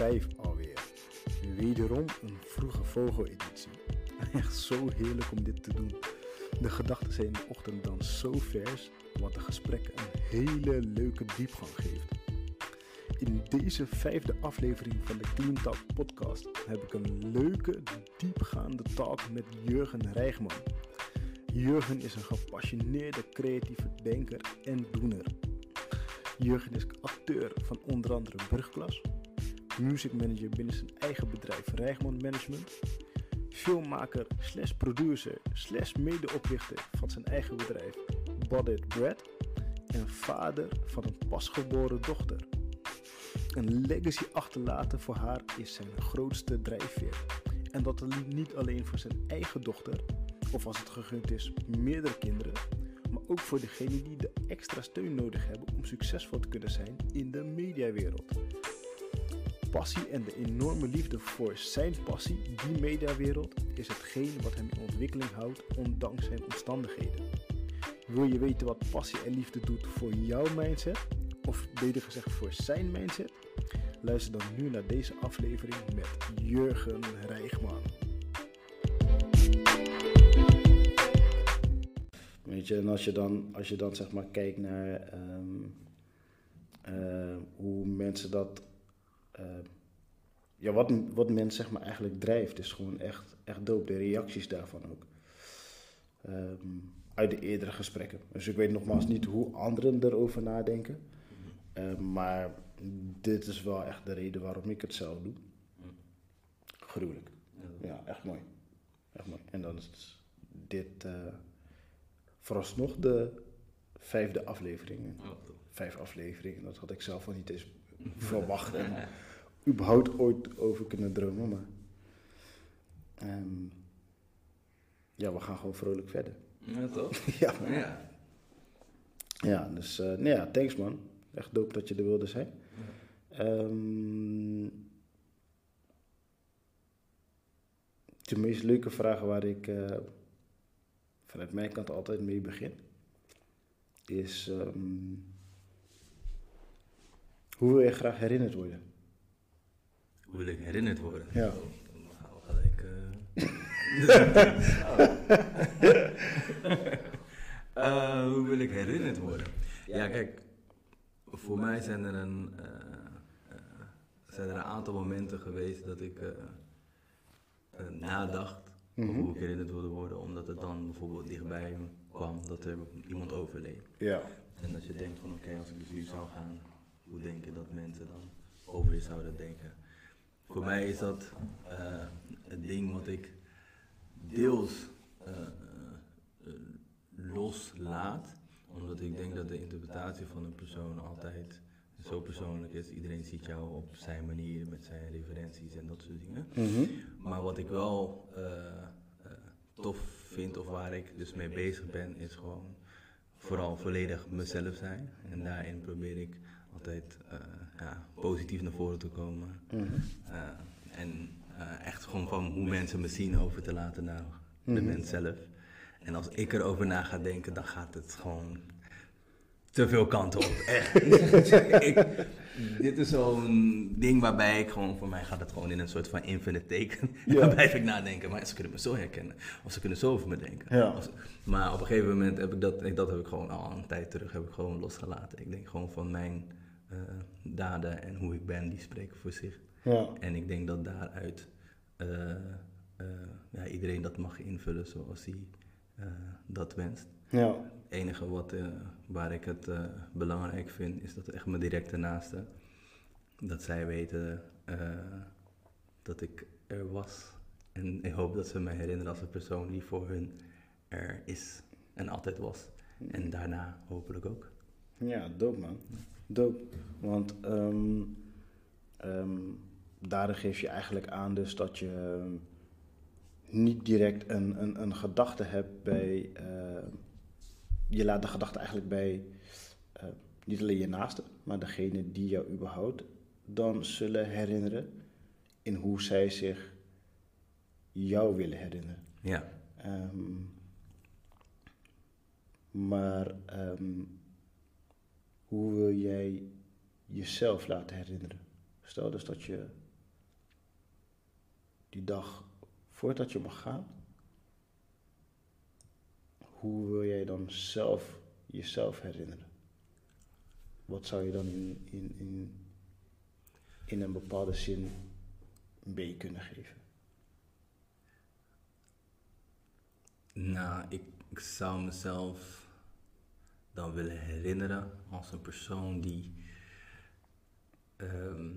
5 alweer. Wederom een vroege vogeleditie. Echt zo heerlijk om dit te doen. De gedachten zijn in de ochtend dan zo vers, wat de gesprekken een hele leuke diepgang geeft. In deze vijfde aflevering van de Clean podcast heb ik een leuke, diepgaande talk met Jurgen Rijgman. Jurgen is een gepassioneerde creatieve denker en doener. Jurgen is acteur van onder andere Brugklas, music manager binnen zijn eigen bedrijf Rijgman Management, filmmaker slash producer slash medeoprichter van zijn eigen bedrijf Bodied Bread en vader van een pasgeboren dochter. Een legacy achterlaten voor haar is zijn grootste drijfveer. En dat niet alleen voor zijn eigen dochter, of als het gegund is, meerdere kinderen, maar ook voor degenen die de extra steun nodig hebben om succesvol te kunnen zijn in de mediawereld. Passie en de enorme liefde voor zijn passie, die mediawereld, is hetgeen wat hem in ontwikkeling houdt ondanks zijn omstandigheden. Wil je weten wat passie en liefde doet voor jouw mindset? Of beter gezegd voor zijn mindset? Luister dan nu naar deze aflevering met Jurgen Rijgman. Weet je, en als je dan, als je dan zeg maar kijkt naar ehm, eh, hoe mensen dat. Ja, wat, wat mensen zeg maar eigenlijk drijft, is gewoon echt, echt dope. De reacties daarvan ook. Ehm, uit de eerdere gesprekken. Dus ik weet nogmaals niet hoe anderen erover nadenken. Eh, maar dit is wel echt de reden waarom ik het zelf doe. Gruwelijk. Ja, echt mooi. Echt mooi. En dan is dit eh, vooralsnog de vijfde aflevering. Vijf afleveringen, dat had ik zelf al niet eens verwacht. En überhaupt ooit over kunnen dromen. Maar ehm, ja, we gaan gewoon vrolijk verder. Ja, toch? ja, man. Ja. Ja, dus eh, nee, ja, thanks man. Echt dope dat je er wilde zijn. Ehm, de meest leuke vragen waar ik eh, vanuit mijn kant altijd mee begin, is ehm, hoe wil je graag herinnerd worden? Hoe wil ik herinnerd worden? Ja. Dan eh. Eh, hoe wil ik herinnerd worden? Ja, kijk. Voor mij zijn er een, eh, eh, zijn er een aantal momenten geweest dat ik eh, eh, nadacht over hoe ik herinnerd wilde worden. Omdat het dan bijvoorbeeld dichtbij kwam dat er iemand overleed. Ja. En dat je denkt van oké, als ik dus hier zou gaan, hoe denk je dat mensen dan over je zouden denken? Voor mij is dat eh, het ding wat ik deels eh, loslaat, omdat ik denk dat de interpretatie van een persoon altijd zo persoonlijk is. Iedereen ziet jou op zijn manier, met zijn referenties en dat soort dingen. Mhm. Maar wat ik wel tof vind of waar ik dus mee bezig ben, is gewoon vooral volledig mezelf zijn. En daarin probeer ik altijd eh, ja, positief naar voren te komen. Mhm. Eh, en eh, echt gewoon van hoe mensen me zien over te laten naar de Mhm. mens zelf. En als ik erover na ga denken, dan gaat het gewoon te veel kanten op. Echt. ik, dit is zo'n ding waarbij ik gewoon, voor mij gaat het gewoon in een soort van infinite teken. Ja. Dan blijf ik nadenken, maar ze kunnen me zo herkennen. Of ze kunnen zo over me denken. Ja. Of maar op een gegeven moment heb ik dat, ik- dat heb ik gewoon al een tijd terug, heb ik gewoon losgelaten. Ik denk gewoon van mijn eh, daden en hoe ik ben, die spreken voor zich. Ja. En ik denk dat daaruit eh, eh, ja, iedereen dat mag invullen zoals hij dat wenst. Ja. Het enige wat, waar ik het belangrijk vind, is dat echt mijn directe naasten, dat zij weten dat ik er was. En ik hoop dat ze me herinneren als een persoon die voor hun er is en altijd was. En daarna hopelijk ook. Ja, dope man. Dope. Want daarin geef je eigenlijk aan dus dat je ehm, niet direct een, een, een gedachte hebt bij... eh, je laat de gedachte eigenlijk bij eh, niet alleen je naaste, maar degene die jou überhaupt dan zullen herinneren in hoe zij zich jou willen herinneren. Ja, maar hoe wil jij jezelf laten herinneren? Stel dus dat je die dag voordat je mag gaan, hoe wil jij dan zelf jezelf herinneren? Wat zou je dan in, in, in, in een bepaalde zin mee kunnen geven? Nou, ik, ik zou mezelf dan willen herinneren als een persoon die ehm,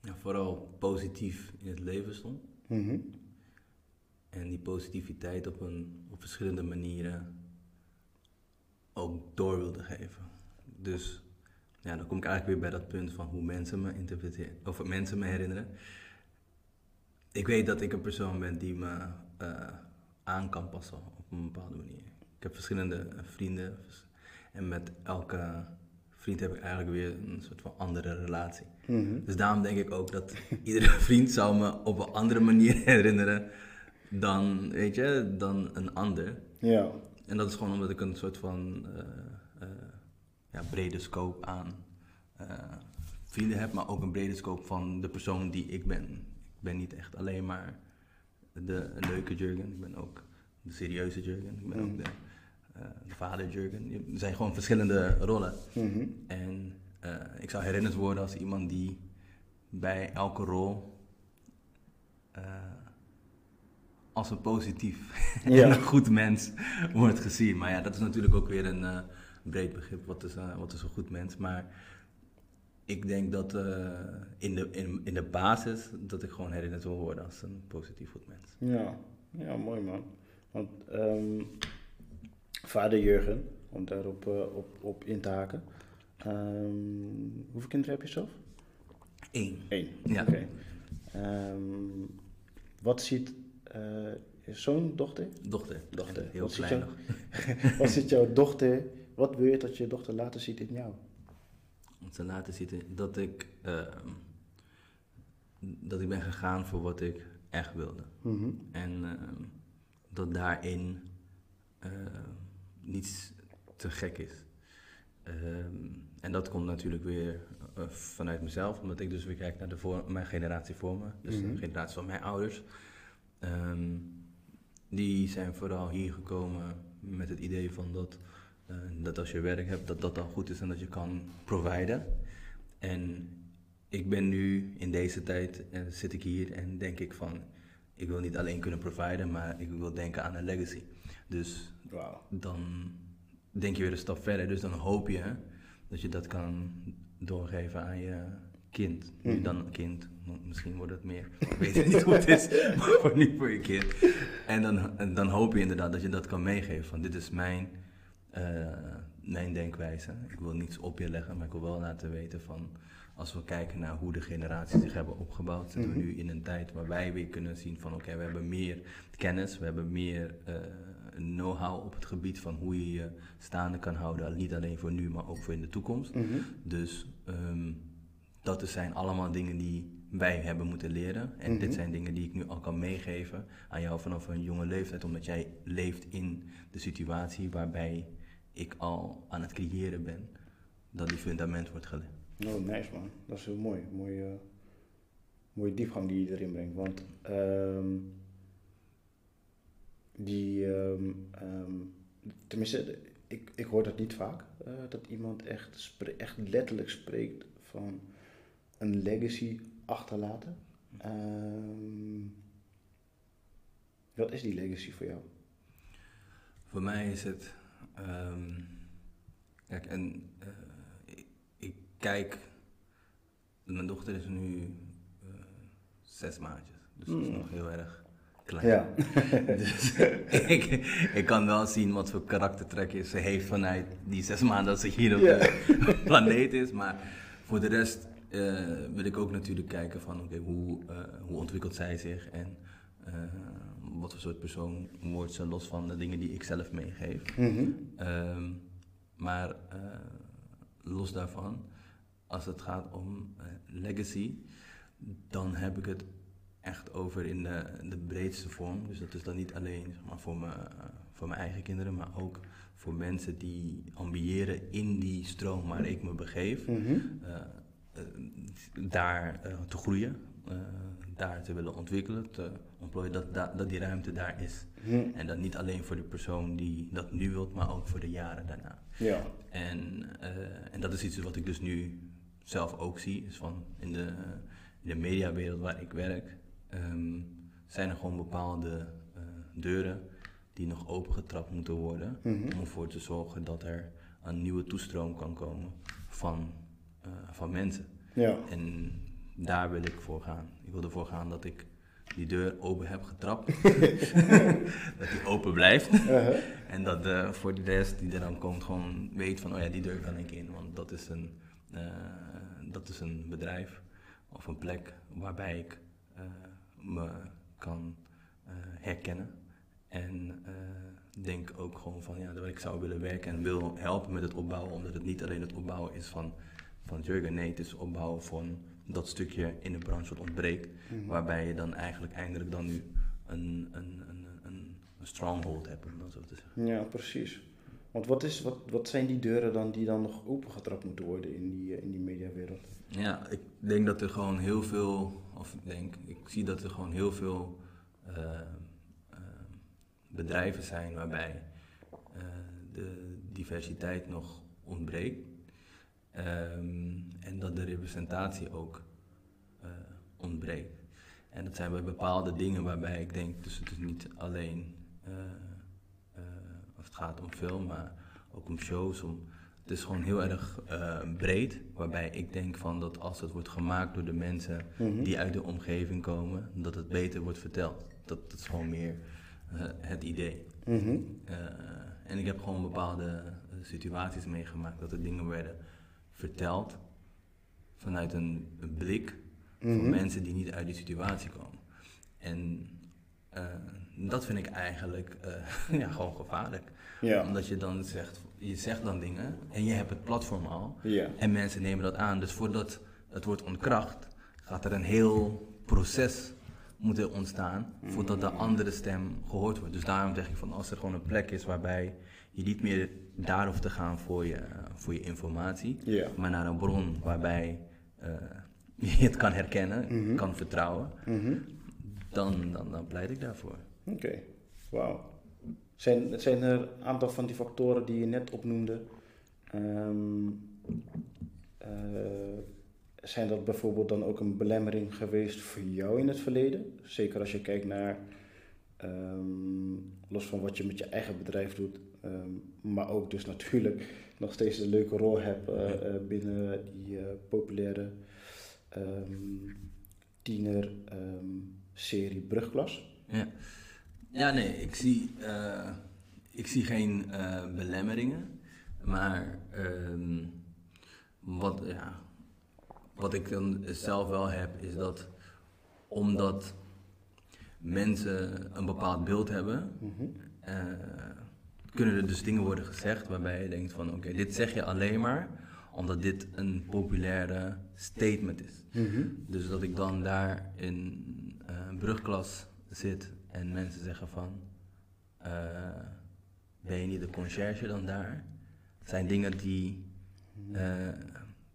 ja, vooral positief in het leven stond. Mhm. En die positiviteit op, een, op verschillende manieren ook door wilde geven. Dus ja, dan kom ik eigenlijk weer bij dat punt van hoe mensen me interpreteren, of mensen me herinneren. Ik weet dat ik een persoon ben die me eh, aan kan passen op een bepaalde manier. Ik heb verschillende eh, vrienden en met elke vriend heb ik eigenlijk weer een soort van andere relatie. Mhm. Dus daarom denk ik ook dat iedere vriend zou me op een andere manier herinneren dan, weet je, dan een ander. Ja. En dat is gewoon omdat ik een soort van eh, eh, ja, brede scope aan vrienden heb, maar ook een brede scope van de persoon die ik ben. Ik ben niet echt alleen maar de leuke Jurgen, ik ben ook de serieuze Jurgen, ik ben ook de, eh, de vader Jurgen. Er zijn gewoon verschillende rollen. Mhm. En eh, ik zou herinnerd worden als iemand die bij elke rol eh, als een positief Ja. en een goed mens wordt gezien. Maar ja, dat is natuurlijk ook weer een eh, breed begrip. Wat is, eh, wat is een goed mens? Maar ik denk dat eh, in, de, in, in de basis dat ik gewoon herinnerd wil worden als een positief goed mens. Ja, ja mooi man. Want ehm, vader Jurgen, om daarop eh, op, op in te haken. Ehm, hoeveel kinderen heb je zelf? Eén. Eén. Ja. Oké. Ehm, wat ziet je zoon, dochter? Dochter. Dochter. Heel Wat ziet klein jou- nog. Wat ziet jouw dochter? Wat wil je dat je dochter later ziet in jou? Te laten zitten dat ik, ehm, dat ik ben gegaan voor wat ik echt wilde. Mhm. En dat daarin niets te gek is. Ehm, en dat komt natuurlijk weer eh, vanuit mezelf, omdat ik dus weer kijk naar de voor, mijn generatie voor me, dus Mhm. de generatie van mijn ouders. Ehm, die zijn vooral hier gekomen met het idee van dat, eh, dat als je werk hebt, dat dat dan goed is en dat je kan providen. En ik ben nu in deze tijd, eh, zit ik hier en denk ik van, ik wil niet alleen kunnen providen, maar ik wil denken aan een legacy. Dus dan denk je weer een stap verder. Dus dan hoop je dat je dat kan doorgeven aan je kind. Nu Mhm. dan een kind, misschien wordt het meer. Ik weet niet hoe het is, maar voor nu voor je kind. En dan, en dan hoop je inderdaad dat je dat kan meegeven. Van dit is mijn, eh, mijn denkwijze. Ik wil niets op je leggen, maar ik wil wel laten weten van... Als we kijken naar hoe de generaties zich hebben opgebouwd, zitten Mhm. we nu in een tijd waar wij weer kunnen zien van oké, we hebben meer kennis, we hebben meer eh, know-how op het gebied van hoe je je staande kan houden. Niet alleen voor nu, maar ook voor in de toekomst. Mhm. Dus ehm, dat zijn allemaal dingen die wij hebben moeten leren. En Mhm. dit zijn dingen die ik nu al kan meegeven aan jou vanaf een jonge leeftijd. Omdat jij leeft in de situatie waarbij ik al aan het creëren ben. Dat die fundament wordt gelegd. Oh, nice man. Dat is heel mooi. Mooie, mooie diepgang die je erin brengt. Want ehm, die, ehm, ehm, tenminste, ik, ik hoor dat niet vaak, eh, dat iemand echt, echt letterlijk spreekt van een legacy achterlaten. Ehm, wat is die legacy voor jou? Voor mij is het. kijk, en eh, ik, ik kijk. Mijn dochter is nu eh, zes maandjes. Dus dat is Mm. nog heel erg klein. Ja. Dus ik, ik kan wel zien wat voor karaktertrekken ze heeft vanuit die zes maanden dat ze hier op Ja. de planeet is. Maar voor de rest eh, wil ik ook natuurlijk kijken van oké, hoe, eh, hoe ontwikkelt zij zich en eh, wat voor soort persoon wordt ze los van de dingen die ik zelf meegeef. Mhm. Ehm, maar los daarvan, als het gaat om legacy, dan heb ik het echt over in de, de breedste vorm. Dus dat is dan niet alleen zeg maar, voor, me, eh, voor mijn eigen kinderen, maar ook voor mensen die ambiëren in die stroom waar ik me begeef. Mhm. eh, eh, daar te groeien, daar te willen ontwikkelen, te ontplooien, dat, da- dat die ruimte daar is. Hm. En dat niet alleen voor de persoon die dat nu wilt, maar ook voor de jaren daarna. Ja. En, en dat is iets wat ik dus nu zelf ook zie. Is van in, de, in de mediawereld waar ik werk, ehm, zijn er gewoon bepaalde eh, deuren die nog opengetrapt moeten worden. Mhm. Om ervoor te zorgen dat er een nieuwe toestroom kan komen van, eh, van mensen. Ja. En daar wil ik voor gaan. Ik wil ervoor gaan dat ik die deur open heb getrapt. dat die open blijft. Uh-huh. En dat eh, voor de rest die er dan komt gewoon weet van, oh ja, die deur kan ik in. Want dat is een, dat is een bedrijf of een plek waarbij ik me kan eh, herkennen. En eh, denk ook gewoon van, ja, dat ik zou willen werken en wil helpen met het opbouwen. Omdat het niet alleen het opbouwen is van, van Jurgen. Nee, het is opbouwen van dat stukje in de branche wat ontbreekt. Mhm. Waarbij je dan eigenlijk eindelijk dan nu een, een, een, een, een stronghold hebt, om dat zo te zeggen. Ja, precies. Want wat, is, wat, wat zijn die deuren dan die dan nog opengetrapt moeten worden in die, eh, in die mediawereld? Ja, ik denk dat er gewoon heel veel, of denk, ik zie dat er gewoon heel veel eh, eh, bedrijven zijn waarbij eh, de diversiteit nog ontbreekt. Ehm, en dat de representatie ook ontbreekt. En dat zijn bij bepaalde dingen waarbij ik denk, dus het is niet alleen als het gaat om film, maar ook om shows. Om, het is gewoon heel erg eh, breed, waarbij ik denk van dat als het wordt gemaakt door de mensen Mhm. die uit de omgeving komen, dat het beter wordt verteld. Dat, dat is gewoon meer eh, het idee. Mhm. Eh, en ik heb gewoon bepaalde situaties meegemaakt dat er dingen werden verteld vanuit een, een blik van Mhm. mensen die niet uit die situatie komen. En dat vind ik eigenlijk ja, gewoon gevaarlijk. Ja. Omdat je dan zegt, je zegt dan dingen en je hebt het platform al. En mensen nemen dat aan. Dus voordat het wordt ontkracht, gaat er een heel proces moeten ontstaan voordat de andere stem gehoord wordt. Dus daarom zeg ik van als er gewoon een plek is waarbij je niet meer daar hoeft te gaan voor je, voor je informatie, maar naar een bron waarbij eh, je het kan herkennen, Mhm. kan vertrouwen, Mhm. dan, dan, dan pleit ik daarvoor. Oké, wauw. Zijn, zijn er een aantal van die factoren die je net opnoemde, ehm, eh, zijn dat bijvoorbeeld dan ook een belemmering geweest voor jou in het verleden? Zeker als je kijkt naar, ehm, los van wat je met je eigen bedrijf doet, ehm, maar ook dus natuurlijk nog steeds een leuke rol hebt eh, eh, binnen die populaire ehm, tiener ehm, serie Brugklas. Ja, ja nee, ik zie, eh, ik zie geen eh, belemmeringen. Maar ehm, wat, ja, wat ik dan zelf wel heb, is dat omdat mensen een bepaald beeld hebben, Mhm. eh, kunnen er dus dingen worden gezegd waarbij je denkt van oké, dit zeg je alleen maar omdat dit een populaire statement is. Mhm. Dus dat ik dan daar in een brugklas zit en mensen zeggen van, eh, ben je niet de conciërge dan daar? Het zijn dingen die, eh,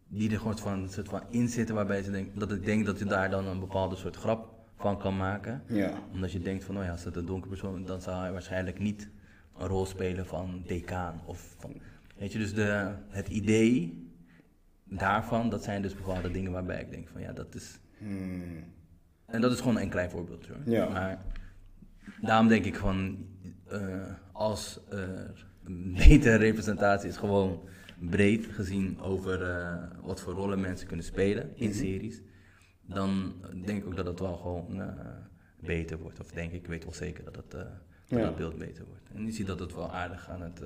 die er gewoon van, soort van in zitten waarbij ze denken, dat ik denk dat je daar dan een bepaalde soort grap van kan maken. Ja. Omdat je denkt van, oh ja, als dat een donkere persoon is, dan zou hij waarschijnlijk niet een rol spelen van decaan. Of van, weet je, dus de, het idee daarvan, dat zijn dus bepaalde dingen waarbij ik denk van, ja, dat is... Hmm. En dat is gewoon een klein voorbeeld hoor. Ja. Maar daarom denk ik van, eh, als er een betere representatie is, gewoon breed gezien over eh, wat voor rollen mensen kunnen spelen in Mhm. series, dan denk ik ook dat het wel gewoon eh, beter wordt. Of denk ik, ik weet wel zeker dat het, dat Ja. het beeld beter wordt. En je ziet dat het wel aardig aan het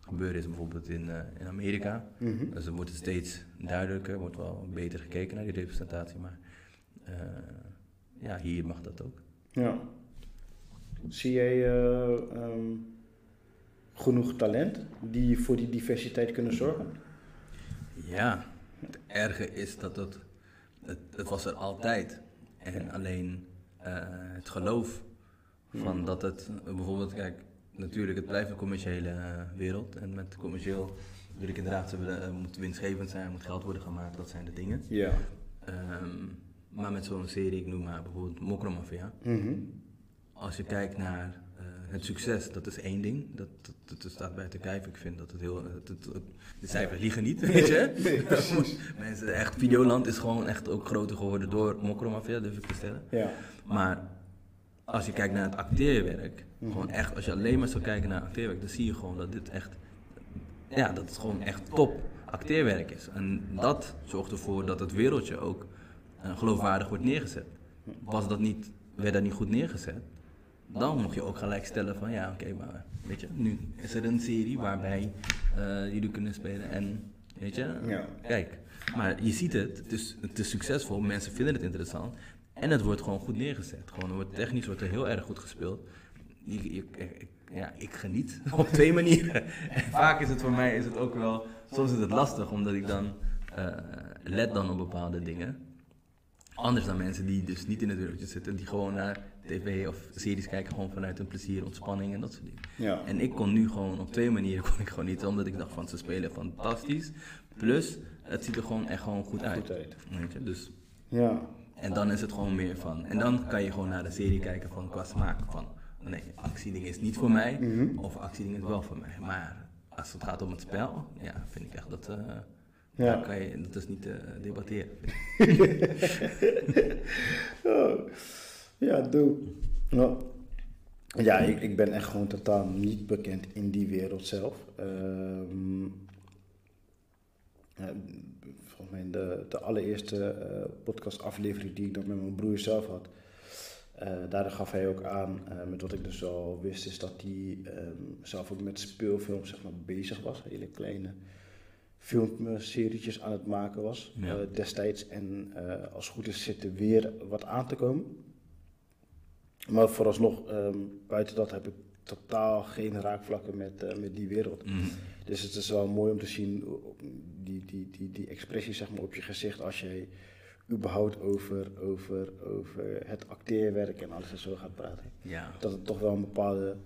gebeuren is, bijvoorbeeld in, in Amerika. Mhm. Dus er wordt het steeds duidelijker, wordt wel beter gekeken naar die representatie. Maar ja, hier mag dat ook. Ja. Zie jij eh, ehm, genoeg talent die voor die diversiteit kunnen zorgen? Ja, het erge is dat het, het, het was er altijd. En alleen eh, het geloof van dat het, bijvoorbeeld, kijk, natuurlijk, het blijft een commerciële eh, wereld. En met commercieel wil ik inderdaad, ze eh, moet winstgevend zijn, moet geld worden gemaakt, dat zijn de dingen. Ja. Ehm, Maar met zo'n serie, ik noem maar bijvoorbeeld Mokromafia. Mhm. Als je kijkt naar eh, het succes, dat is één ding. Dat, dat, dat staat buiten kijf. Ik vind dat het heel... De cijfers liegen niet, weet je. Nee. Mensen, echt, Videoland is gewoon echt ook groter geworden door Mokromafia, durf ik te stellen. Ja. Maar als je kijkt naar het acteerwerk, Mhm. gewoon echt, als je alleen maar zou kijken naar acteerwerk, dan zie je gewoon dat dit echt, ja, dat het gewoon echt top acteerwerk is. En dat zorgt ervoor dat het wereldje ook eh, geloofwaardig wordt neergezet. Was dat niet, werd dat niet goed neergezet, dan moet je ook gelijk stellen van, ja, oké, maar weet je, nu is er een serie waarbij eh, jullie kunnen spelen en, weet je, Ja. kijk. Maar je ziet het, het is, het is succesvol, mensen vinden het interessant. En het wordt gewoon goed neergezet. Gewoon, wordt, technisch wordt er heel erg goed gespeeld. Je, je- ik- ja, ik geniet op twee manieren. En vaak is het voor mij is het ook wel, soms is het lastig, omdat ik dan eh, let dan op bepaalde dingen. Anders dan mensen die dus niet in het wereldje zitten, die gewoon naar tv of series kijken, gewoon vanuit hun plezier, ontspanning en dat soort dingen. Ja. En ik kon nu gewoon op twee manieren kon ik gewoon niet, omdat ik dacht van ze spelen fantastisch. Plus, het ziet er gewoon echt gewoon goed uit. Goed uit. Weet je? Dus, Ja. en dan is het gewoon meer van. En dan kan je gewoon naar de serie kijken van qua smaak. Van nee, actieding is niet voor mij, Mhm. of actieding is wel voor mij. Maar als het gaat om het spel, ja, vind ik echt dat. eh Ja. kan je, dat is niet te debatteren. Oh. Ja, doe. Nou, ja, ik, ik ben echt gewoon totaal niet bekend in die wereld zelf. Ehm, ja, volgens mij de, de allereerste eh, podcastaflevering die ik dan met mijn broer zelf had. eh daar gaf hij ook aan, eh, met wat ik dus al wist, is dat hij ehm, zelf ook met speelfilms zeg maar, bezig was. Hele kleine filmserietjes aan het maken was Ja. eh, destijds. En eh, als het goed is zit er weer wat aan te komen. Maar vooralsnog, ehm, buiten dat heb ik totaal geen raakvlakken met, eh, met die wereld. Mhm. Dus het is wel mooi om te zien, o- die, die, die, die expressie zeg maar, op je gezicht als jij überhaupt over, over, over het acteerwerk en alles en zo gaat praten. Ja, Dat het toch wel een bepaalde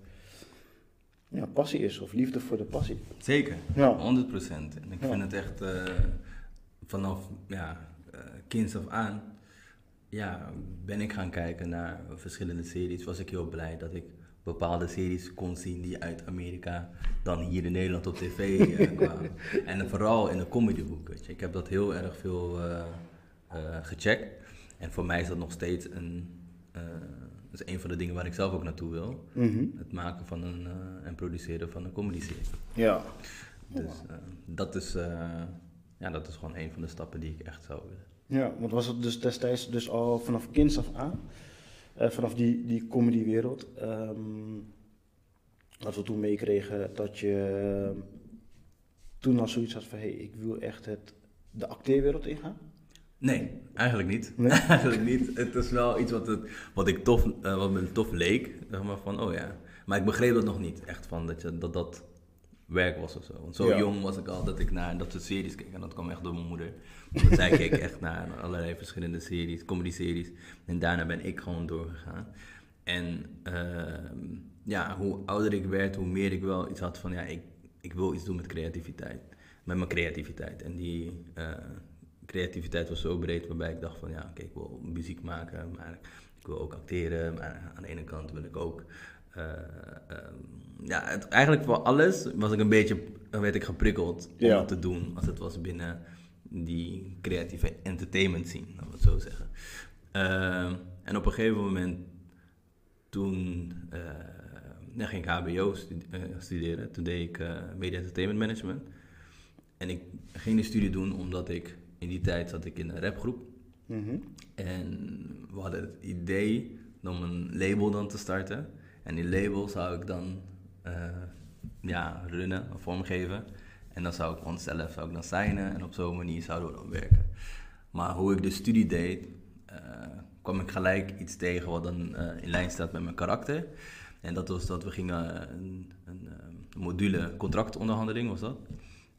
ja, passie is, of liefde voor de passie. zeker. Ja. 100% En ik Ja. vind het echt eh, vanaf ja, eh, kinds af aan. Ja, ben ik gaan kijken naar verschillende series. Was ik heel blij dat ik bepaalde series kon zien die uit Amerika dan hier in Nederland op tv eh, kwamen. En vooral in de. Weet je. Ik heb dat heel erg veel eh, eh, gecheckt. En voor mij is dat nog steeds een, dat is een van de dingen waar ik zelf ook naartoe wil. Mhm. Het maken van een, en produceren van een comedy-serie. Ja. Dus dat, is, ja, dat is gewoon een van de stappen die ik echt zou willen. Ja, want was het dus destijds dus al vanaf kinds af aan, eh, vanaf die, die comedywereld, ehm dat we toen meekregen dat je eh, toen al zoiets had van, hé, hey, ik wil echt het, de acteerwereld ingaan? Nee, eigenlijk niet. Nee? eigenlijk niet. Het is wel iets wat, het, wat, ik tof, eh, wat me tof leek. Zeg maar van, oh ja. Maar ik begreep dat nog niet. Echt van dat je, dat, dat werk was of zo. Want zo Ja. jong was ik al dat ik naar dat soort series keek. En dat kwam echt door mijn moeder. Want zij keek echt naar allerlei verschillende series, comedy-series. En daarna ben ik gewoon doorgegaan. En ehm, ja, hoe ouder ik werd, hoe meer ik wel iets had van, ja, ik, ik wil iets doen met creativiteit. Met mijn creativiteit. En die eh, creativiteit was zo breed, waarbij ik dacht van, ja, oké, ik wil muziek maken, maar ik wil ook acteren. Maar aan de ene kant wil ik ook... eh, ehm, ja, het, eigenlijk voor alles was ik een beetje, werd ik geprikkeld om Ja. te doen, als het was binnen die creatieve entertainment scene, laten we het zo zeggen. Ehm, en op een gegeven moment, toen eh, ja, ging ik HBO eh, studeren. Toen deed ik Media Entertainment Management. En ik ging die studie doen omdat ik, in die tijd zat ik in een rapgroep. Mhm. En we hadden het idee om een label dan te starten. En die label zou ik dan eh, ja, runnen vormgeven. En dan zou ik gewoon zelf zou ik dan signen en op zo'n manier zouden we dan werken. Maar hoe ik de studie deed, eh, kwam ik gelijk iets tegen wat dan eh, in lijn staat met mijn karakter. En dat was dat we gingen een, een, eh, module contractonderhandeling was dat.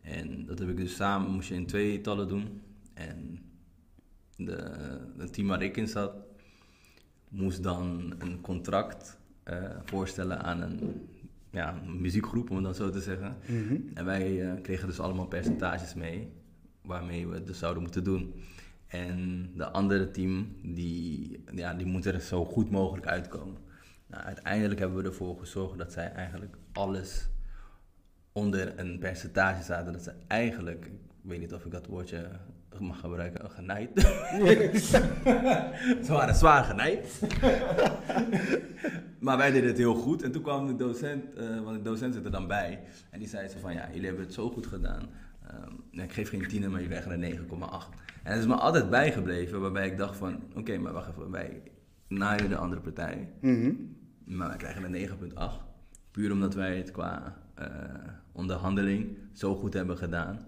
En dat heb ik dus samen, moest je in twee tallen doen. En de, het team waar ik in zat, moest dan een contract voorstellen aan een, ja, een muziekgroep, om het dan zo te zeggen. Mhm. En wij eh, kregen dus allemaal percentages mee, waarmee we het dus zouden moeten doen. En de andere team, die, ja, die moeten er zo goed mogelijk uitkomen. Nou, uiteindelijk hebben we ervoor gezorgd dat zij eigenlijk alles onder een percentage zaten. Dat ze eigenlijk, ik weet niet of ik dat woordje mag gebruiken, genaaid. ze waren zwaar genaaid. maar wij deden het heel goed. En toen kwam de docent, uh, want de docent zit er dan bij. En die zei ze van, ja, jullie hebben het zo goed gedaan. Um, ik geef geen 10, maar jullie krijgen een 9,8. En dat is me altijd bijgebleven, waarbij ik dacht van, oké, maar wacht even, wij naaien de andere partij. Mm Maar wij krijgen een 9,8. Puur omdat wij het qua uh, onderhandeling zo goed hebben gedaan.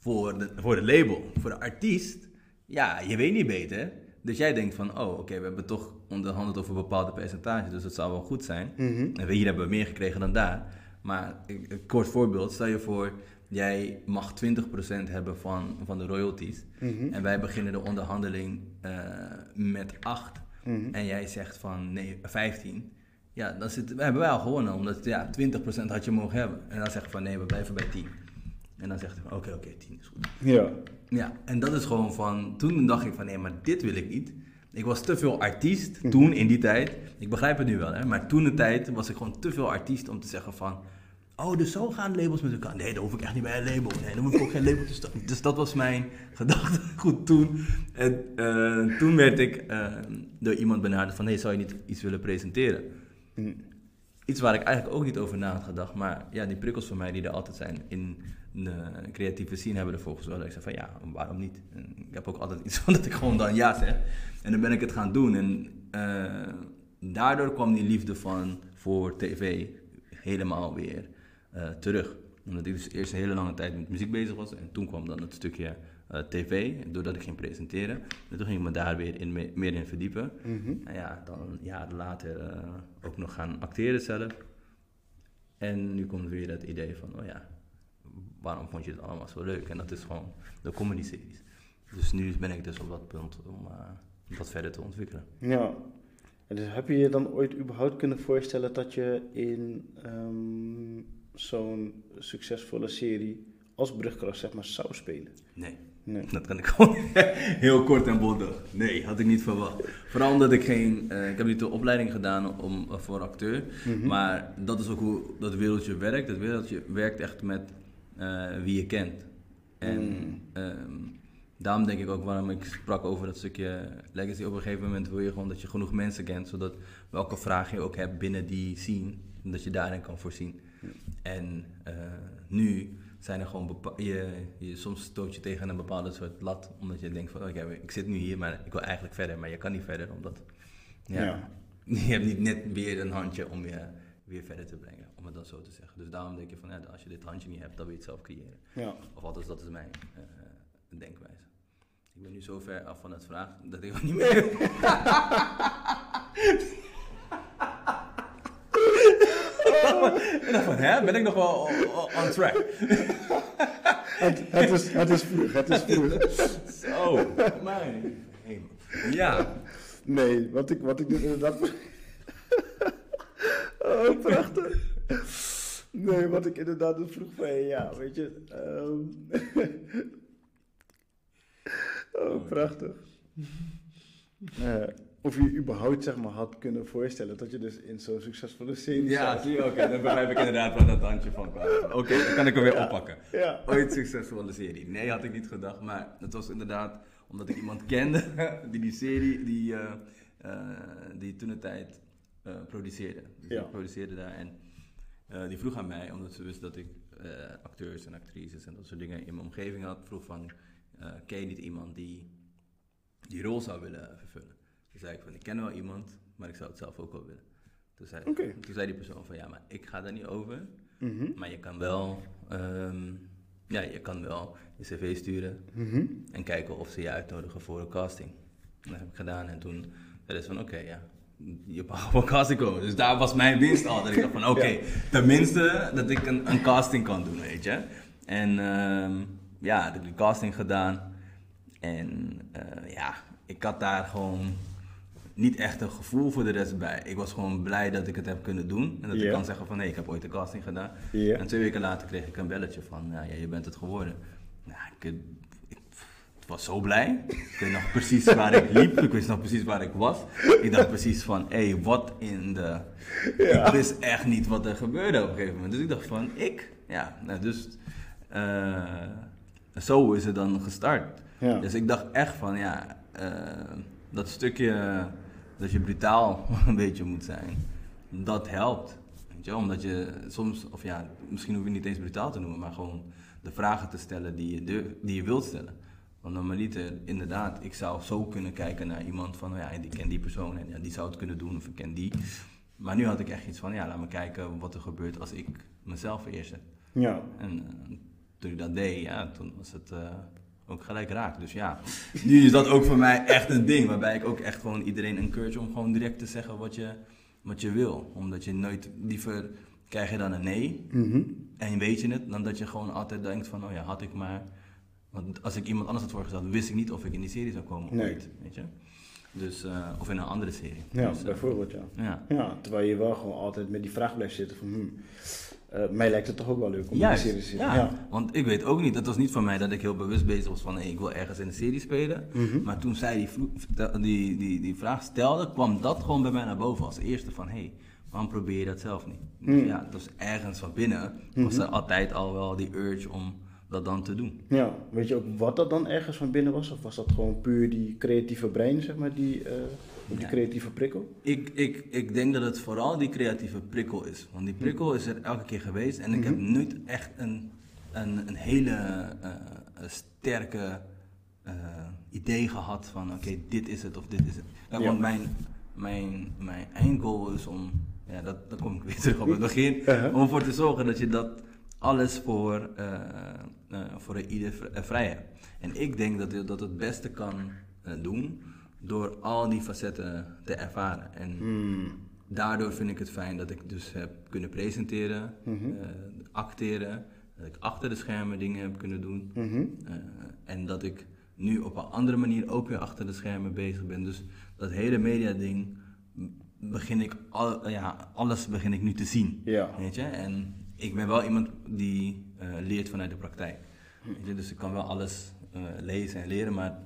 Voor de, voor de label, voor de artiest, ja, je weet niet beter. Dus jij denkt van, oh, oké, we hebben toch onderhandeld over een bepaalde percentage, dus dat zal wel goed zijn. Mm En hier hebben we meer gekregen dan daar. Maar een kort voorbeeld, stel je voor, jij mag 20% hebben van, van de royalties. Mhm. En wij beginnen de onderhandeling uh, met 8. Mhm. En jij zegt van nee, 15. Ja, dan zit, we hebben wij al gewonnen, omdat ja, 20% had je mogen hebben. En dan zeggen we van nee, we blijven bij 10. En dan zegt hij van oké, oké, 10 is goed. Ja. Ja, en dat is gewoon van, toen dacht ik van nee, maar dit wil ik niet. Ik was te veel artiest mhm. toen, in die tijd. Ik begrijp het nu wel, hè, maar toen de tijd was ik gewoon te veel artiest om te zeggen van... Oh, dus zo gaan labels met elkaar. Nee, dan hoef ik echt niet bij een label. Nee, dan hoef ik ook geen label te starten. Dus dat was mijn gedachte goed toen. En uh, toen werd ik uh, door iemand benaderd van... Hey, zou je niet iets willen presenteren? Mm. Iets waar ik eigenlijk ook niet over na had gedacht. Maar ja, die prikkels van mij die er altijd zijn in de creatieve scene hebben ervoor gezorgd. Dat ik zei van ja, waarom niet? En ik heb ook altijd iets van dat ik gewoon dan ja zeg. En dan ben ik het gaan doen. En uh, daardoor kwam die liefde van voor tv helemaal weer uh, terug. Omdat ik dus eerst een hele lange tijd met muziek bezig was. En toen kwam dan het stukje uh, tv, doordat ik ging presenteren. En toen ging ik me daar weer in, meer in verdiepen. Mm En ja, dan jaren later ook nog gaan acteren zelf. En nu komt weer dat idee van, oh ja, waarom vond je het allemaal zo leuk? En dat is gewoon de comedy-series. Dus nu ben ik dus op dat punt om uh, dat verder te ontwikkelen. Ja, en dus heb je je dan ooit überhaupt kunnen voorstellen dat je in um, zo'n succesvolle serie als brugkras zeg maar zou spelen? Nee. nee. Dat kan ik gewoon heel kort en bondig. Nee, had ik niet verwacht. Vooral omdat ik geen. Uh, ik heb niet de opleiding gedaan om, uh, voor acteur. Mm -hmm. Maar dat is ook hoe dat wereldje werkt. Dat wereldje werkt echt met wie je kent. En mm. um, daarom denk ik ook waarom ik sprak over dat stukje legacy. Op een gegeven moment wil je gewoon dat je genoeg mensen kent, zodat welke vraag je ook hebt binnen die scene, dat je daarin kan voorzien. En uh, nu zijn er gewoon je, je, soms stoot je tegen een bepaalde soort lat, omdat je denkt van oké, okay, ik zit nu hier, maar ik wil eigenlijk verder, maar je kan niet verder, omdat ja, ja. je hebt niet net weer een handje om je weer verder te brengen, het dan zo te zeggen. Dus daarom denk je van ja, als je dit handje niet hebt, dan wil je het zelf creëren. Ja. Of althans, dat is mijn uh, denkwijze. Ik ben nu zo ver af van het vraag dat ik ook niet meer. en dan van, hè, ben ik nog wel on track? het, het, is, het is het is vroeg. Zo, mijn hemel. Ja. Nee, wat ik, wat ik dus inderdaad... oh, prachtig. Nee, wat ik inderdaad dus vroeg van, ja, weet je... Um... oh, prachtig. Uh, of je überhaupt zeg maar, had kunnen voorstellen dat je dus in zo'n succesvolle serie Ja, zie je, oké, dan begrijp ik inderdaad waar dat handje van kwam. Oké, dan kan ik hem weer oppakken. Ja. Ooit succesvolle serie. Nee, had ik niet gedacht, maar het was inderdaad omdat ik iemand kende die die serie, die, uh, uh, die toen de tijd produceerde. Dus ja. produceerde daar en die vroeg aan mij, omdat ze wist dat ik acteurs en actrices en dat soort dingen in mijn omgeving had, vroeg van, ken je niet iemand die die rol zou willen vervullen? Toen zei ik van, ik ken wel iemand, maar ik zou het zelf ook wel willen. Toen zei, okay. toen zei die persoon van, ja, maar ik ga daar niet over. Mm -hmm. Maar je kan wel, um, ja, je kan wel je cv sturen mm -hmm. en kijken of ze je uitnodigen voor een casting. Dat heb ik gedaan en toen zei ze van, oké, okay, ja, je mag op een casting komen. Dus daar was mijn winst al. Dat ik dacht van, oké, okay, ja. tenminste dat ik een, een, casting kan doen, weet je. En um, ja, ik heb die casting gedaan. En uh, ja, ik had daar gewoon niet echt een gevoel voor de rest bij. Ik was gewoon blij dat ik het heb kunnen doen. En dat ik kan zeggen van, nee, ik heb ooit een casting gedaan. En twee weken later kreeg ik een belletje van, ja, ja je bent het geworden. Nou, ik, ik, was zo blij. Ik weet nog precies waar ik liep. Ik wist nog precies waar ik was. Ik dacht precies van, hé, hey, wat in de... Ik wist echt niet wat er gebeurde op een gegeven moment. Dus ik dacht van, ik? Ja, nou, dus... eh, zo is het dan gestart. Ja. Dus ik dacht echt van, ja, eh, dat stukje dat je brutaal een beetje moet zijn, dat helpt. Weet je, omdat je soms, of ja, misschien hoef je niet eens brutaal te noemen, maar gewoon de vragen te stellen die je, durf- die je wilt stellen. Want normaliter, inderdaad, ik zou zo kunnen kijken naar iemand van, oh ja, ik ken die persoon en ja, die zou het kunnen doen of ik ken die. Maar nu had ik echt iets van, ja, laat me kijken wat er gebeurt als ik mezelf vereerst. Ja. En eh, toen ik dat deed, ja, toen was het eh, ook gelijk raak. Dus ja, nu is dat ook voor mij echt een ding. Waarbij ik ook echt gewoon iedereen encourage om gewoon direct te zeggen wat je, wat je wil. Omdat je nooit, liever krijg je dan een nee Mhm. en weet je het, dan dat je gewoon altijd denkt van, oh ja, had ik maar... Want als ik iemand anders had voorgesteld, wist ik niet of ik in die serie zou komen of Nee. niet, weet je. Dus, eh, of in een andere serie. Ja, Dus, eh, bijvoorbeeld, ja. ja. Ja, terwijl je wel gewoon altijd met die vraag blijft zitten van, hmm, eh, mij lijkt het toch ook wel leuk om in die serie te zitten. Ja. Want ik weet ook niet, het was niet van mij dat ik heel bewust bezig was van hey, ik wil ergens in een serie spelen. Mhm. Maar toen zij die, die, die, die vraag stelde, kwam dat gewoon bij mij naar boven als eerste van hé, hey, waarom probeer je dat zelf niet? Dus Mhm. ja, dus ergens van binnen was er altijd al wel die urge om dat dan te doen. Ja, weet je ook wat dat dan ergens van binnen was? Of was dat gewoon puur die creatieve brein, zeg maar, die, eh, die Ja. creatieve prikkel? Ik, ik, ik denk dat het vooral die creatieve prikkel is. Want die prikkel is er elke keer geweest en ik heb nooit echt een, een, een hele eh, een sterke eh, idee gehad van oké, dit is het of dit is het. Kijk, Ja. Want mijn, mijn, mijn eindgoal is om, ja, dat, dan kom ik weer terug op het begin, Uh-huh. om ervoor te zorgen dat je dat alles voor, eh, eh, voor ieder eh, vrij hebt. En ik denk dat je dat het beste kan doen door al die facetten te ervaren. En Hmm. daardoor vind ik het fijn dat ik dus heb kunnen presenteren, Mhm. acteren, dat ik achter de schermen dingen heb kunnen doen. Mhm. en dat ik nu op een andere manier ook weer achter de schermen bezig ben. Dus dat hele media ding begin ik al, ja, alles begin ik nu te zien. Ja. Weet je? En ik ben wel iemand die eh, leert vanuit de praktijk. Hm. Dus ik kan wel alles eh, lezen en leren, maar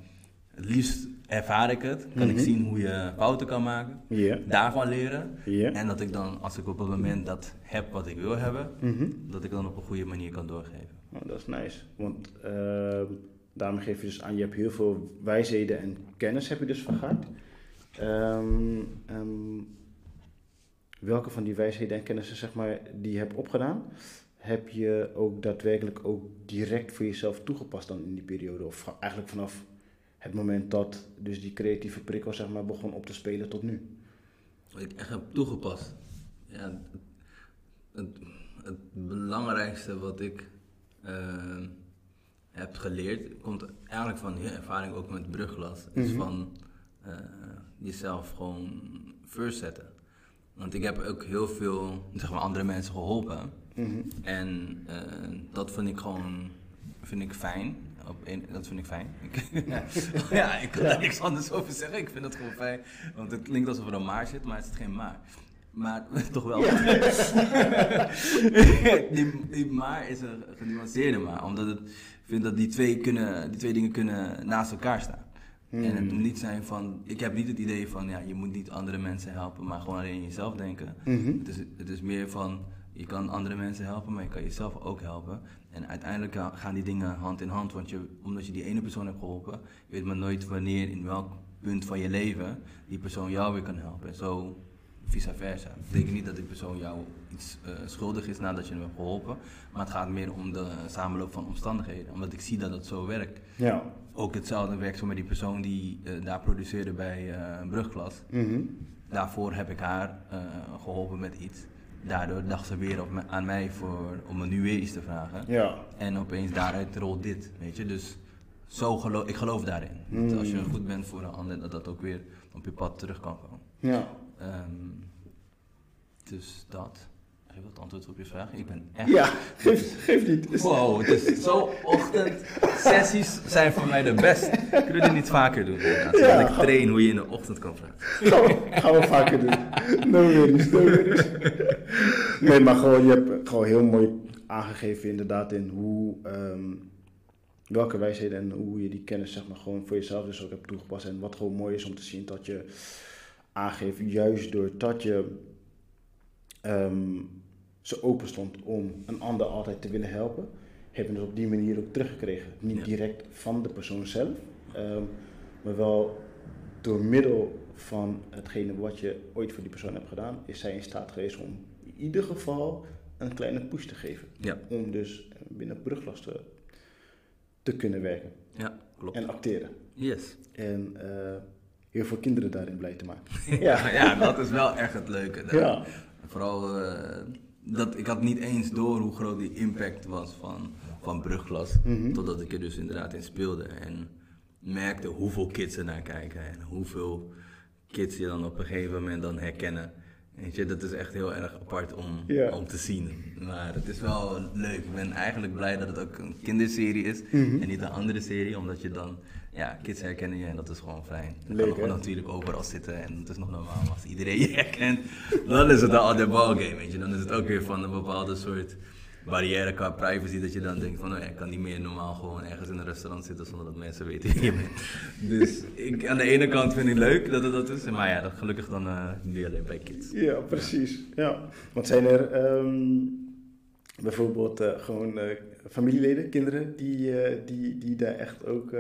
het liefst ervaar ik het. Kan ik Mhm. zien hoe je fouten kan maken, Ja. daarvan leren. En dat ik dan, als ik op het moment dat heb wat ik wil hebben, Mhm. dat ik dan op een goede manier kan doorgeven. Oh, dat is nice. Want ehm, daarmee geef je dus aan, je hebt heel veel wijsheden en kennis heb je dus vergaard. Ehm, ehm, welke van die wijsheden en kennissen, zeg maar, die je hebt opgedaan, heb je ook daadwerkelijk ook direct voor jezelf toegepast dan in die periode? Of eigenlijk vanaf het moment dat dus die creatieve prikkel, zeg maar, begon op te spelen tot nu? Wat ik echt heb toegepast. Ja, het, het, belangrijkste wat ik eh, heb geleerd, komt eigenlijk van die ervaring ook met brugglas. Is Mhm. van eh, jezelf gewoon first zetten. Want ik heb ook heel veel zeg maar, andere mensen geholpen. Mhm. En eh, dat vind ik gewoon vind ik fijn. Op een, dat vind ik fijn. Ik, ja, ik kan daar niks anders over zeggen. Ik vind dat gewoon fijn. Want het klinkt alsof er een maar zit, maar het zit geen maar. Maar toch wel. die, die maar is een genuanceerde maar. Omdat ik vind dat die twee, kunnen, die twee dingen kunnen naast elkaar staan. En het moet niet zijn van, ik heb niet het idee van, ja, je moet niet andere mensen helpen, maar gewoon alleen jezelf denken. Mhm. Het, is, het is meer van, je kan andere mensen helpen, maar je kan jezelf ook helpen. En uiteindelijk ga- gaan die dingen hand in hand, want je, omdat je die ene persoon hebt geholpen, je weet maar nooit wanneer, in welk punt van je leven, die persoon jou weer kan helpen. En zo vice versa. Dat betekent niet dat die persoon jou iets eh, schuldig is nadat je hem hebt geholpen, maar het gaat meer om de samenloop van omstandigheden. Omdat ik zie dat het zo werkt. Ja. Ook hetzelfde werkt zo met die persoon die eh, daar produceerde bij een brugglas. Mhm. Daarvoor heb ik haar eh, geholpen met iets. Daardoor dacht ze weer op me- aan mij voor, om me nu weer iets te vragen. Ja. En opeens daaruit rolt dit, weet je. Dus zo geloof, ik geloof daarin. Dat als je goed bent voor een ander, dat dat ook weer op je pad terug kan komen. Ja. Ehm, dus dat. Geef dat antwoord op je vraag. Ik ben echt... Ja, geef, geef niet. Wow, het is zo ochtend. Sessies zijn voor mij de best. Kunnen we dit niet vaker doen? inderdaad? Zodat Ja. ik train hoe je in de ochtend kan praten. Gaan we, gaan we vaker doen. No worries, no worries. Nee, maar gewoon, je hebt gewoon heel mooi aangegeven inderdaad in hoe, ehm, welke wijsheden en hoe je die kennis zeg maar gewoon voor jezelf dus ook hebt toegepast. En wat gewoon mooi is om te zien dat je aangeeft, juist doordat je ehm, zo open stond om een ander altijd te willen helpen, heb je dus op die manier ook teruggekregen. Niet Ja. direct van de persoon zelf, ehm, maar wel door middel van hetgene wat je ooit voor die persoon hebt gedaan, is zij in staat geweest om in ieder geval een kleine push te geven. Ja. Om dus binnen brugklas te, te kunnen werken Ja, klopt. en acteren. Yes. En eh, heel veel kinderen daarin blij te maken. Ja, ja, dat is wel echt het leuke. Ja. Vooral, eh, dat, ik had niet eens door hoe groot die impact was van, van brugklas. Mhm. Totdat ik er dus inderdaad in speelde. En merkte hoeveel kids er naar kijken. En hoeveel kids je dan op een gegeven moment dan herkennen. Weet je, dat is echt heel erg apart om, om te zien. Maar het is wel leuk. Ik ben eigenlijk blij dat het ook een kinderserie is. Mhm. En niet een andere serie. Omdat je dan, ja, kids herkennen je en dat is gewoon fijn. Je Leuk, kan natuurlijk overal zitten en het is nog normaal. Maar als iedereen je herkent, dan is het een ander ballgame, weet je. Dan is het ook weer van een bepaalde soort barrière qua privacy. Dat je dan denkt van, oh ja, ik kan niet meer normaal gewoon ergens in een restaurant zitten zonder dat mensen weten wie je bent. Dus ik, aan de ene kant vind ik leuk dat het dat is. Maar ja, dat gelukkig dan niet alleen bij kids. Ja, precies. Ja. Want zijn er ehm, bijvoorbeeld eh, gewoon eh, familieleden, kinderen, die, die, die daar echt ook...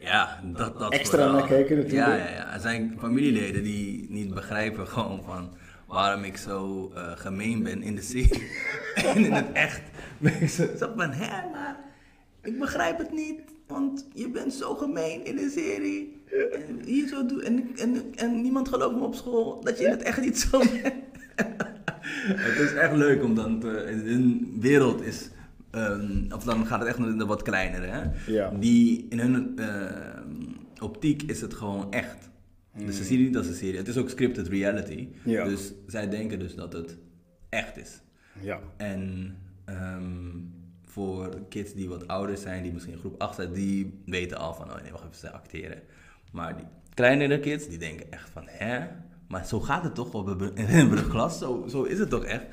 Ja, dat, dat Extra vooral. naar kijken natuurlijk. Ja, ja, ja. Er zijn familieleden die niet begrijpen gewoon van waarom ik zo eh, gemeen ben in de serie. en in het echt ben ik zo, zo van, hè, maar ik begrijp het niet. Want je bent zo gemeen in de serie. En, hier zo doe, en, en, en niemand gelooft me op school dat je in het echt niet zo bent. het is echt leuk om dan te, in hun wereld is, ehm, of dan gaat het echt naar de wat kleinere, hè? Ja. Die in hun ehm, optiek is het gewoon echt. Dus ze zien niet als een serie. Het is ook scripted reality. Ja. Dus zij denken dus dat het echt is. ja. En ehm, voor kids die wat ouder zijn, die misschien in groep 8 zijn, die weten al van, oh nee, wacht even, ze acteren. Maar die kleinere kids, die denken echt van, hè? Maar zo gaat het toch op een in een brugklas? Zo, zo is het toch echt?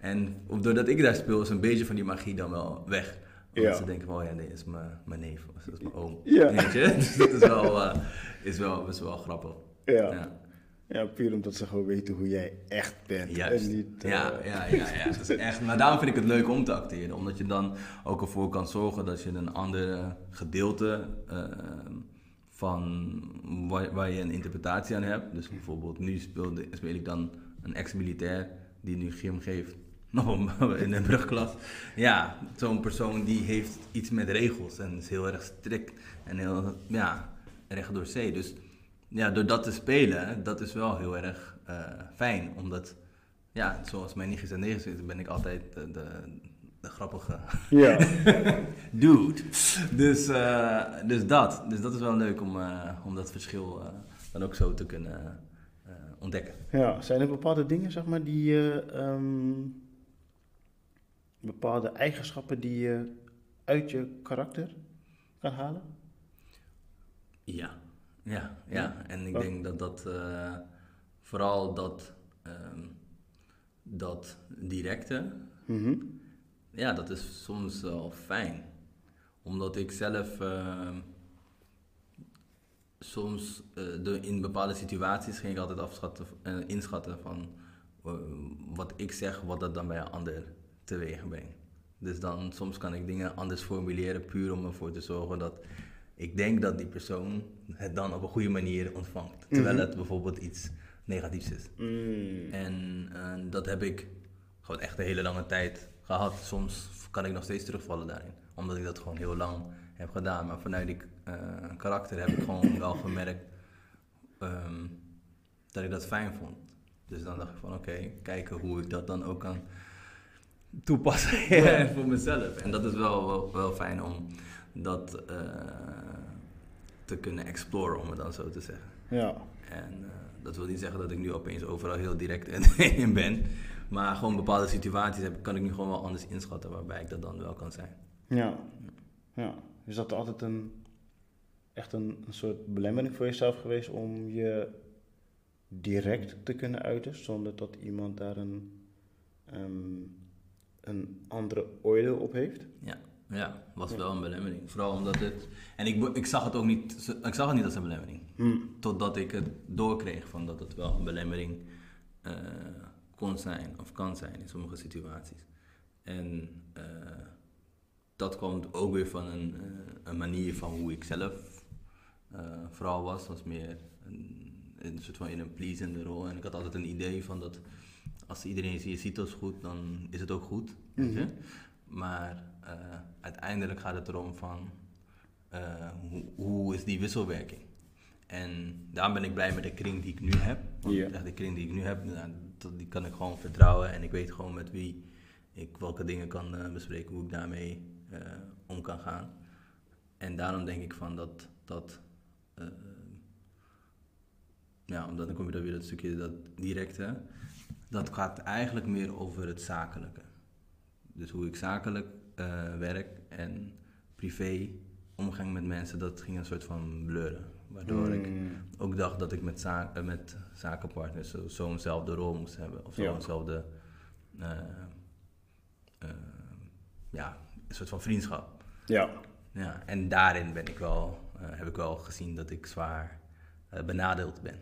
En doordat ik daar speel, is een beetje van die magie dan wel weg. Omdat Ja. ze denken van, oh ja, nee, dat is mijn, mijn neef, of dat is mijn oom. Ja. Dus dat is wel, eh, is wel, is wel grappig. Ja. Ja. ja, puur omdat ze gewoon weten hoe jij echt bent. Juist. En niet, eh, ja, ja, ja, ja. Het is echt, maar daarom vind ik het leuk om te acteren. Omdat je dan ook ervoor kan zorgen dat je een ander gedeelte eh, van waar, waar je een interpretatie aan hebt. Dus bijvoorbeeld nu speelde, speel ik dan een ex-militair die nu gym geeft. Nog in een brugklas. Ja, zo'n persoon die heeft iets met regels en is heel erg strikt en heel, ja, recht door zee. Dus ja, door dat te spelen, dat is wel heel erg eh, fijn. Omdat, ja, zoals mijn nichtjes en neefjes is, ben ik altijd de, de, de grappige Ja, dude. Dus, eh, dus dat. Dus dat is wel leuk om, eh, om dat verschil dan ook zo te kunnen ontdekken. ja. Zijn er bepaalde dingen, zeg maar, die je... ehm, bepaalde eigenschappen die je uit je karakter kan halen? Ja, ja, ja. En ik Wat? denk dat dat eh, vooral dat, ehm, dat directe, Mhm. ja, dat is soms wel fijn. Omdat ik zelf ehm, soms eh, de, in bepaalde situaties ging ik altijd afschatten, eh, inschatten van wat ik zeg, wat dat dan bij een ander teweeg brengt. Dus dan soms kan ik dingen anders formuleren, puur om ervoor te zorgen dat ik denk dat die persoon het dan op een goede manier ontvangt. Terwijl Mhm. het bijvoorbeeld iets negatiefs is. Mm. En eh, dat heb ik gewoon echt een hele lange tijd gehad. Soms kan ik nog steeds terugvallen daarin. Omdat ik dat gewoon heel lang heb gedaan. Maar vanuit die eh, karakter heb ik gewoon wel gemerkt ehm, dat ik dat fijn vond. Dus dan dacht ik van oké, kijken hoe ik dat dan ook kan toepassen voor mezelf. En dat is wel, wel, wel fijn om dat eh, te kunnen exploren, om het dan zo te zeggen. Ja, En eh, dat wil niet zeggen dat ik nu opeens overal heel direct in ben. Maar gewoon bepaalde situaties heb, kan ik nu gewoon wel anders inschatten waarbij ik dat dan wel kan zijn. ja, ja. Is dat altijd een, echt een, een soort belemmering voor jezelf geweest om je direct te kunnen uiten, zonder dat iemand daar een, ehm, een andere oordeel op heeft? Ja, Ja, was wel een belemmering. Vooral omdat het. En ik, ik zag het ook niet. Ik zag het niet als een belemmering. Hmm. Totdat ik het doorkreeg van dat het wel een belemmering eh, kon zijn of kan zijn in sommige situaties. En eh, dat komt ook weer van een, eh, een manier van hoe ik zelf vooral was. was meer een, een soort van in een pleasende rol. En ik had altijd een idee van dat als iedereen je ziet als goed, dan is het ook goed. weet je? Mhm. Maar eh, uiteindelijk gaat het erom van eh, hoe, hoe is die wisselwerking? En daarom ben ik blij met de kring die ik nu heb. Want de kring die ik nu heb, nou, die kan ik gewoon vertrouwen. En ik weet gewoon met wie ik welke dingen kan eh, bespreken, hoe ik daarmee om kan gaan. En daarom denk ik van dat, dat ja, omdat dan kom je dan weer dat stukje dat directe. Dat gaat eigenlijk meer over het zakelijke. Dus hoe ik zakelijk eh, werk en privé omgang met mensen, dat ging een soort van blurren. Waardoor ik Hmm. ook dacht dat ik met, eh, met zakenpartners zo- zo'nzelfde rol moest hebben. Of Ja. zo'nzelfde, eh, eh, ja, een soort van vriendschap. Ja. Ja, en daarin ben ik wel, heb ik wel gezien dat ik zwaar benadeeld ben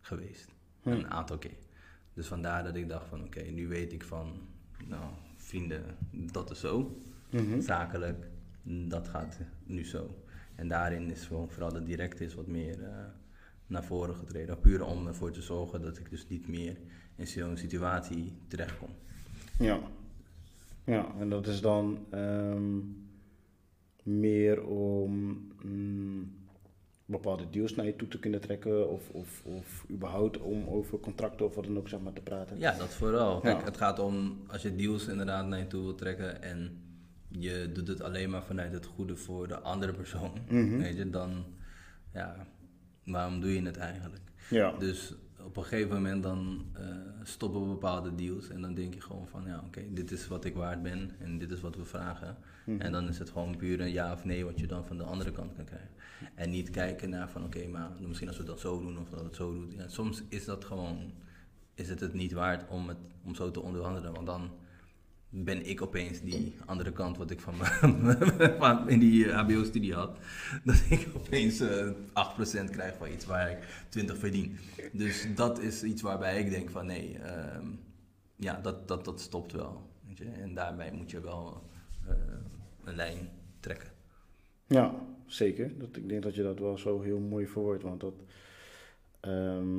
geweest. Hm. Een aantal keer. Dus vandaar dat ik dacht van oké, nu weet ik van, nou, vrienden, dat is zo. Mhm. Zakelijk, dat gaat nu zo. En daarin is gewoon vooral de directe is wat meer eh, naar voren getreden. Puur om ervoor te zorgen dat ik dus niet meer in zo'n situatie terechtkom. Ja. Ja, en dat is dan ehm, meer om mm, bepaalde deals naar je toe te kunnen trekken of, of, of überhaupt om over contracten of wat dan ook zeg maar te praten. Ja, dat vooral. Kijk, Ja. het gaat om als je deals inderdaad naar je toe wilt trekken en je doet het alleen maar vanuit het goede voor de andere persoon, Mhm. weet je, dan, ja, waarom doe je het eigenlijk? Ja. Dus op een gegeven moment dan eh, stoppen bepaalde deals en dan denk je gewoon van, ja, oké, dit is wat ik waard ben en dit is wat we vragen. Mhm. En dan is het gewoon puur een ja of nee wat je dan van de andere kant kan krijgen. En niet kijken naar van, oké, maar misschien als we dat zo doen of dat het zo doet. Ja, soms is dat gewoon, is het het niet waard om, het, om zo te onderhandelen, want dan ben ik opeens die andere kant wat ik van, van in die HBO-studie had. Dat ik opeens eh 8% krijg van iets waar ik 20 verdien. Dus dat is iets waarbij ik denk van nee, ehm, ja, dat, dat, dat stopt wel. Weet je? En daarbij moet je wel eh, een lijn trekken. Ja, zeker. Dat, ik denk dat je dat wel zo heel mooi verwoordt. Want dat, ehm,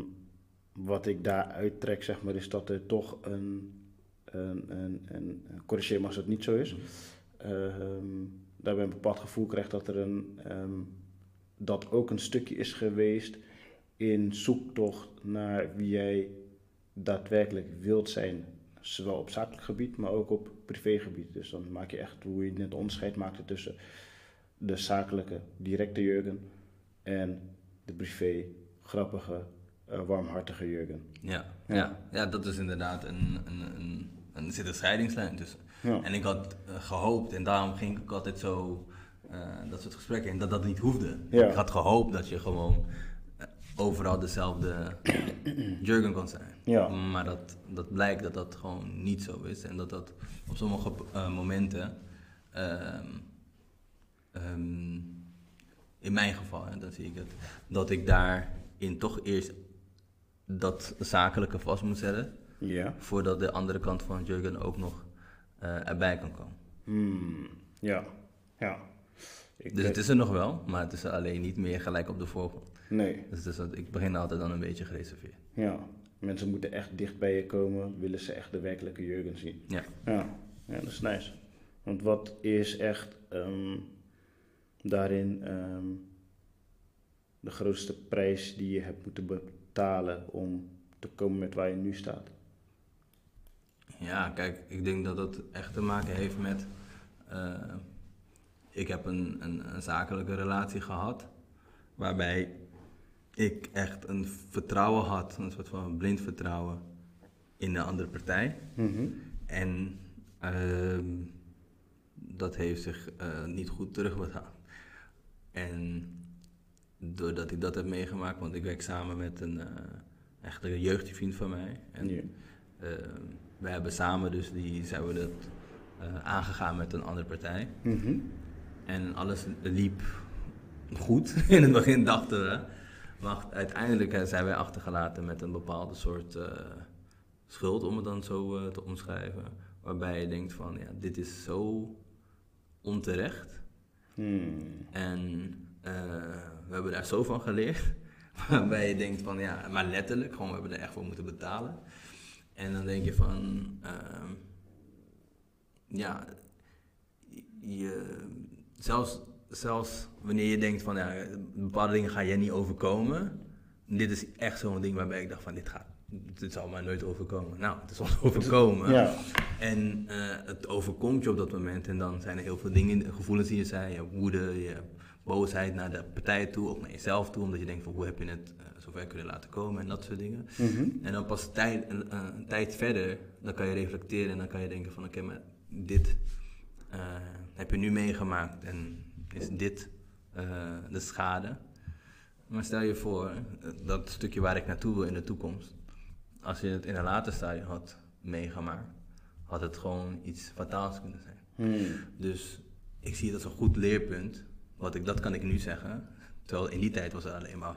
wat ik daaruit trek, zeg maar, is dat er toch een. Een, een, een corrigeer me als het niet zo is. Ehm, daarbij een bepaald gevoel krijgt dat er een. ehm, dat ook een stukje is geweest in zoektocht naar wie jij daadwerkelijk wilt zijn. Zowel op zakelijk gebied, maar ook op privégebied. Dus dan maak je echt hoe je net onderscheid maakte tussen de zakelijke, directe Jurgen en de privé, grappige, eh, warmhartige Jurgen. Ja, Ja. ja. ja. dat is inderdaad een, een, een, een, er zit een scheidingslijn tussen. Ja. En ik had eh, gehoopt, en daarom ging ik altijd zo eh, dat soort gesprekken in, dat dat niet hoefde. Ja. Ik had gehoopt dat je gewoon eh, overal dezelfde Jurgen kon zijn. Ja. Maar dat, dat blijkt dat dat gewoon niet zo is. En dat dat op sommige momenten, ehm, ehm, in mijn geval, hè, dan zie ik het, dat ik daarin toch eerst dat zakelijke vast moet zetten, Voordat de andere kant van Jurgen ook nog eh, erbij kan komen. Hmm. Ja. Ja. Ik Dus het is er nog wel, maar het is er alleen niet meer gelijk op de voorgrond. Nee. Dus, dus ik begin altijd dan een beetje gereserveerd. Ja. Mensen moeten echt dicht bij je komen, willen ze echt de werkelijke Jurgen zien. Ja. Ja, ja dat is nice. Want wat is echt ehm, daarin ehm, de grootste prijs die je hebt moeten betalen om te komen met waar je nu staat? Ja, kijk, ik denk dat dat echt te maken heeft met. eh, ik heb een, een, een zakelijke relatie gehad, waarbij ik echt een vertrouwen had, een soort van blind vertrouwen in de andere partij. Mhm. En ehm, dat heeft zich eh, niet goed terugbetaald. En doordat ik dat heb meegemaakt, want ik werk samen met een eh echt een jeugdvriend van mij. En Ja. We hebben samen dus die, zijn we dat eh, aangegaan met een andere partij. Mhm. En alles liep goed. In het begin dachten we. Maar uiteindelijk eh, zijn wij achtergelaten met een bepaalde soort eh, schuld, om het dan zo te omschrijven. Waarbij je denkt van, ja, dit is zo onterecht. Hmm. En we hebben daar zo van geleerd. Waarbij je denkt van, ja, maar letterlijk, gewoon we hebben er echt voor moeten betalen. En dan denk je van, ehm, ja, je, zelfs, zelfs wanneer je denkt van, ja, bepaalde dingen ga je niet overkomen. Dit is echt zo'n ding waarbij ik dacht van, dit gaat, dit zal mij nooit overkomen. Nou, het is ons overkomen. Ja. En eh, het overkomt je op dat moment en dan zijn er heel veel dingen, gevoelens die je zei. Je hebt woede, je hebt boosheid naar de partij toe of naar jezelf toe. Omdat je denkt van hoe heb je het eh, zover kunnen laten komen en dat soort dingen. Mhm. En dan pas tijd, een, een- tijd verder, dan kan je reflecteren en dan kan je denken van oké, maar dit eh, heb je nu meegemaakt en is dit eh, de schade. Maar stel je voor, eh, dat stukje waar ik naartoe wil in de toekomst, als je het in een later stadium had meegemaakt, had het gewoon iets fataals kunnen zijn. Hmm. Dus ik zie het als een goed leerpunt. Wat ik, dat kan ik nu zeggen. Terwijl in die tijd was het alleen maar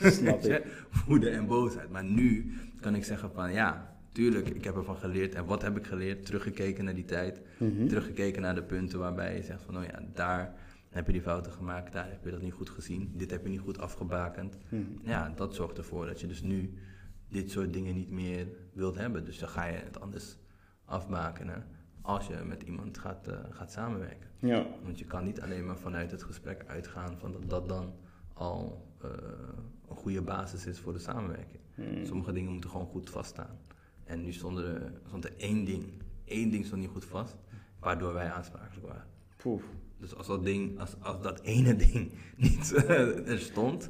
Snap ik. woede en boosheid. Maar nu kan ik zeggen van ja, tuurlijk, ik heb ervan geleerd. En wat heb ik geleerd? Teruggekeken naar die tijd. Mhm. Teruggekeken naar de punten waarbij je zegt van oh ja, daar heb je die fouten gemaakt. Daar heb je dat niet goed gezien. Dit heb je niet goed afgebakend. Mhm. Ja, dat zorgt ervoor dat je dus nu dit soort dingen niet meer wilt hebben. Dus dan ga je het anders afbakenen als je met iemand gaat, eh, gaat samenwerken. Ja. Want je kan niet alleen maar vanuit het gesprek uitgaan van dat dat dan al eh, een goede basis is voor de samenwerking. Hmm. Sommige dingen moeten gewoon goed vaststaan. En nu stond er, stond er één ding, één ding stond niet goed vast, waardoor wij aansprakelijk waren. Poef. Dus als dat ding, als, als dat ene ding niet eh, er stond,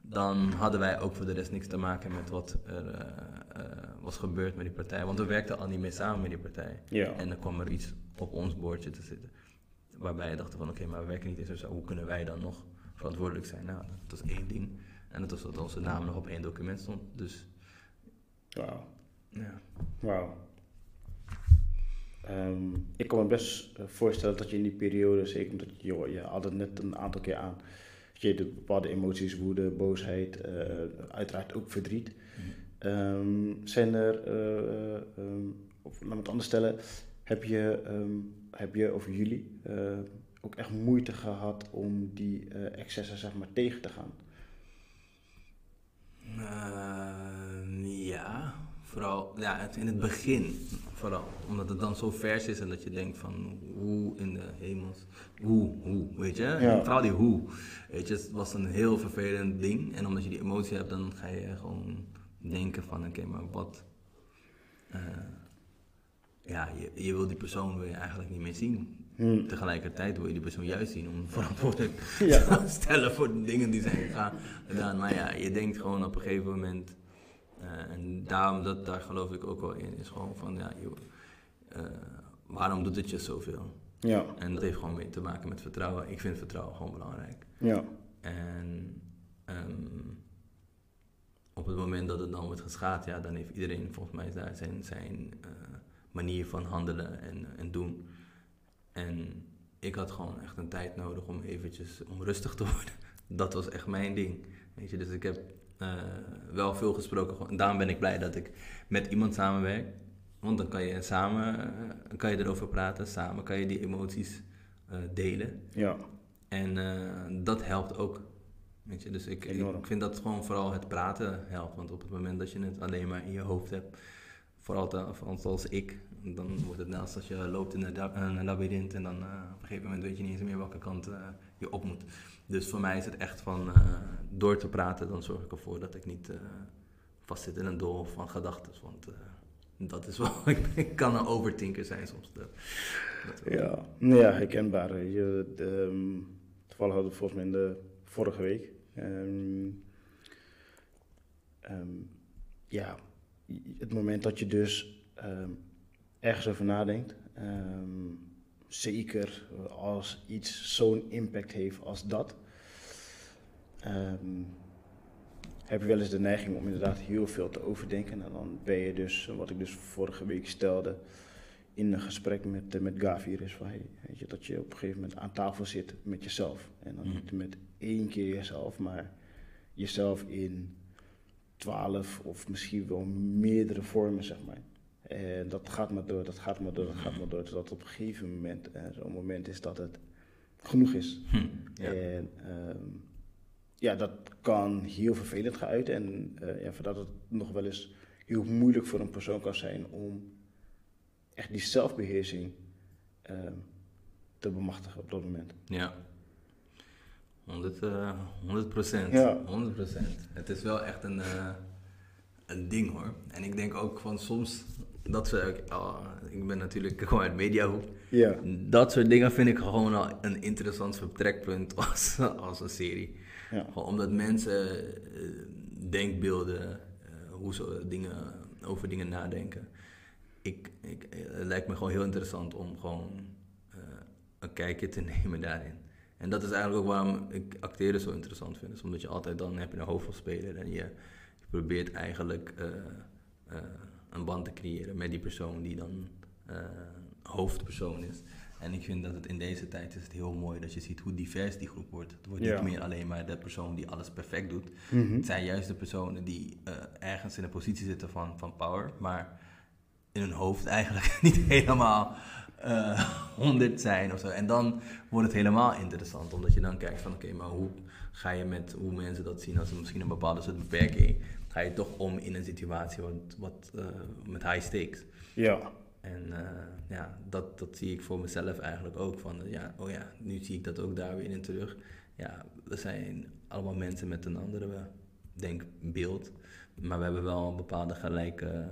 dan hadden wij ook voor de rest niks te maken met wat er eh, was gebeurd met die partij. Want we werkten al niet meer samen met die partij. Ja. En dan kwam er iets op ons bordje te zitten. Waarbij je dacht van oké, maar we werken niet eens zo. Hoe kunnen wij dan nog verantwoordelijk zijn? Nou, dat was één ding. En dat was dat onze naam nog op één document stond. Dus Wauw. ja. Wauw. Ehm, ik kan me best eh, voorstellen dat je in die periode, zeker omdat je, joh, je had het net een aantal keer aan, dat je de bepaalde emoties, woede, boosheid, eh, uiteraard ook verdriet. Ehm, zijn er, eh, ehm, of laat me het anders stellen, heb je, ehm, heb je of jullie eh, ook echt moeite gehad om die eh, excessen zeg maar tegen te gaan? Eh, ja, vooral ja, in het begin. Vooral omdat het dan zo vers is en dat je denkt van hoe in de hemels. Hoe, hoe, weet je? Ja. Vooral die hoe. Weet je, het was een heel vervelend ding. En omdat je die emotie hebt, dan ga je gewoon denken van oké, maar wat. Ja, je, je wil die persoon wil je eigenlijk niet meer zien. Hmm. Tegelijkertijd wil je die persoon juist zien om verantwoordelijk Ja. te stellen voor de dingen die zijn gegaan- gedaan. Maar ja, je denkt gewoon op een gegeven moment, eh, en daarom, dat, daar geloof ik ook wel in, is gewoon van, ja, joh, eh, waarom doet het je zoveel? Ja, En dat heeft gewoon mee te maken met vertrouwen. Ik vind vertrouwen gewoon belangrijk. ja, En ehm, op het moment dat het dan wordt geschaad, ja, dan heeft iedereen volgens mij daar zijn, zijn eh, manier van handelen en, en doen. En ik had gewoon echt een tijd nodig om eventjes om rustig te worden. Dat was echt mijn ding. Weet je, dus ik heb eh, wel veel gesproken. En daarom ben ik blij dat ik met iemand samenwerk. Want dan kan je samen eh, kan je erover praten, samen kan je die emoties eh, delen. ja, En dat helpt ook. Weet je, dus ik, ik vind dat gewoon vooral het praten helpt. Want op het moment dat je het alleen maar in je hoofd hebt, vooral zoals ik, dan wordt het naast als je loopt in een, labyrint en dan eh, op een gegeven moment weet je niet eens meer welke kant eh, je op moet. Dus voor mij is het echt van eh, door te praten, dan zorg ik ervoor dat ik niet vastzit in een doolhof van gedachten. Want dat is wel, ik, kan een overtinker zijn soms. Dat. Ja, nou ja, herkenbaar. Je, de, ehm, toevallig hadden we volgens mij in de vorige week. ehm, ehm, ja, het moment dat je dus ehm, ergens over nadenkt, ehm, zeker als iets zo'n impact heeft als dat, ehm, heb je wel eens de neiging om inderdaad heel veel te overdenken. En dan ben je dus, wat ik dus vorige week stelde, in een gesprek met, uh, met Gavir is van, hey, weet je, dat je op een gegeven moment aan tafel zit met jezelf. En dan niet met één keer jezelf, maar jezelf in twaalf of misschien wel meerdere vormen, zeg maar. En dat gaat maar door, dat gaat maar door, dat gaat maar door. Totdat op een gegeven moment zo'n moment is dat het genoeg is. Hm, ja. En ehm, ja, dat kan heel vervelend gaan uiten. En eh ja, voordat het nog wel eens heel moeilijk voor een persoon kan zijn om echt die zelfbeheersing ehm, te bemachtigen op dat moment. Ja. 100, eh 100 procent. Ja. 100 procent. Het is wel echt een, eh, een ding hoor. En ik denk ook van soms, dat ze, oh, ik ben natuurlijk gewoon uit mediahoek. Ja, Dat soort dingen vind ik gewoon al een interessant vertrekpunt als, als een serie. ja, Gewoon omdat mensen eh, denkbeelden, eh, hoe ze dingen, over dingen nadenken. Ik, ik, het lijkt me gewoon heel interessant om gewoon een kijkje te nemen daarin. En dat is eigenlijk ook waarom ik acteren zo interessant vind. Is omdat je altijd dan heb je een hoofdrolspeler en je, je probeert eigenlijk eh, eh, een band te creëren met die persoon die dan eh, hoofdpersoon is. En ik vind dat het in deze tijd is het heel mooi dat je ziet hoe divers die groep wordt. Het wordt Ja. niet meer alleen maar de persoon die alles perfect doet. Mhm. Het zijn juist de personen die ergens in een positie zitten van, van power, maar in hun hoofd eigenlijk niet helemaal eh 100 zijn of zo. En dan wordt het helemaal interessant, omdat je dan kijkt van oké, maar hoe ga je met hoe mensen dat zien als een, misschien een bepaalde soort beperking, ga je toch om in een situatie wat, wat eh, met high stakes. ja, En eh, ja, dat, dat zie ik voor mezelf eigenlijk ook. Van, ja, oh ja, nu zie ik dat ook daar weer in terug. Ja, we zijn allemaal mensen met een andere denkbeeld. Maar we hebben wel een bepaalde gelijke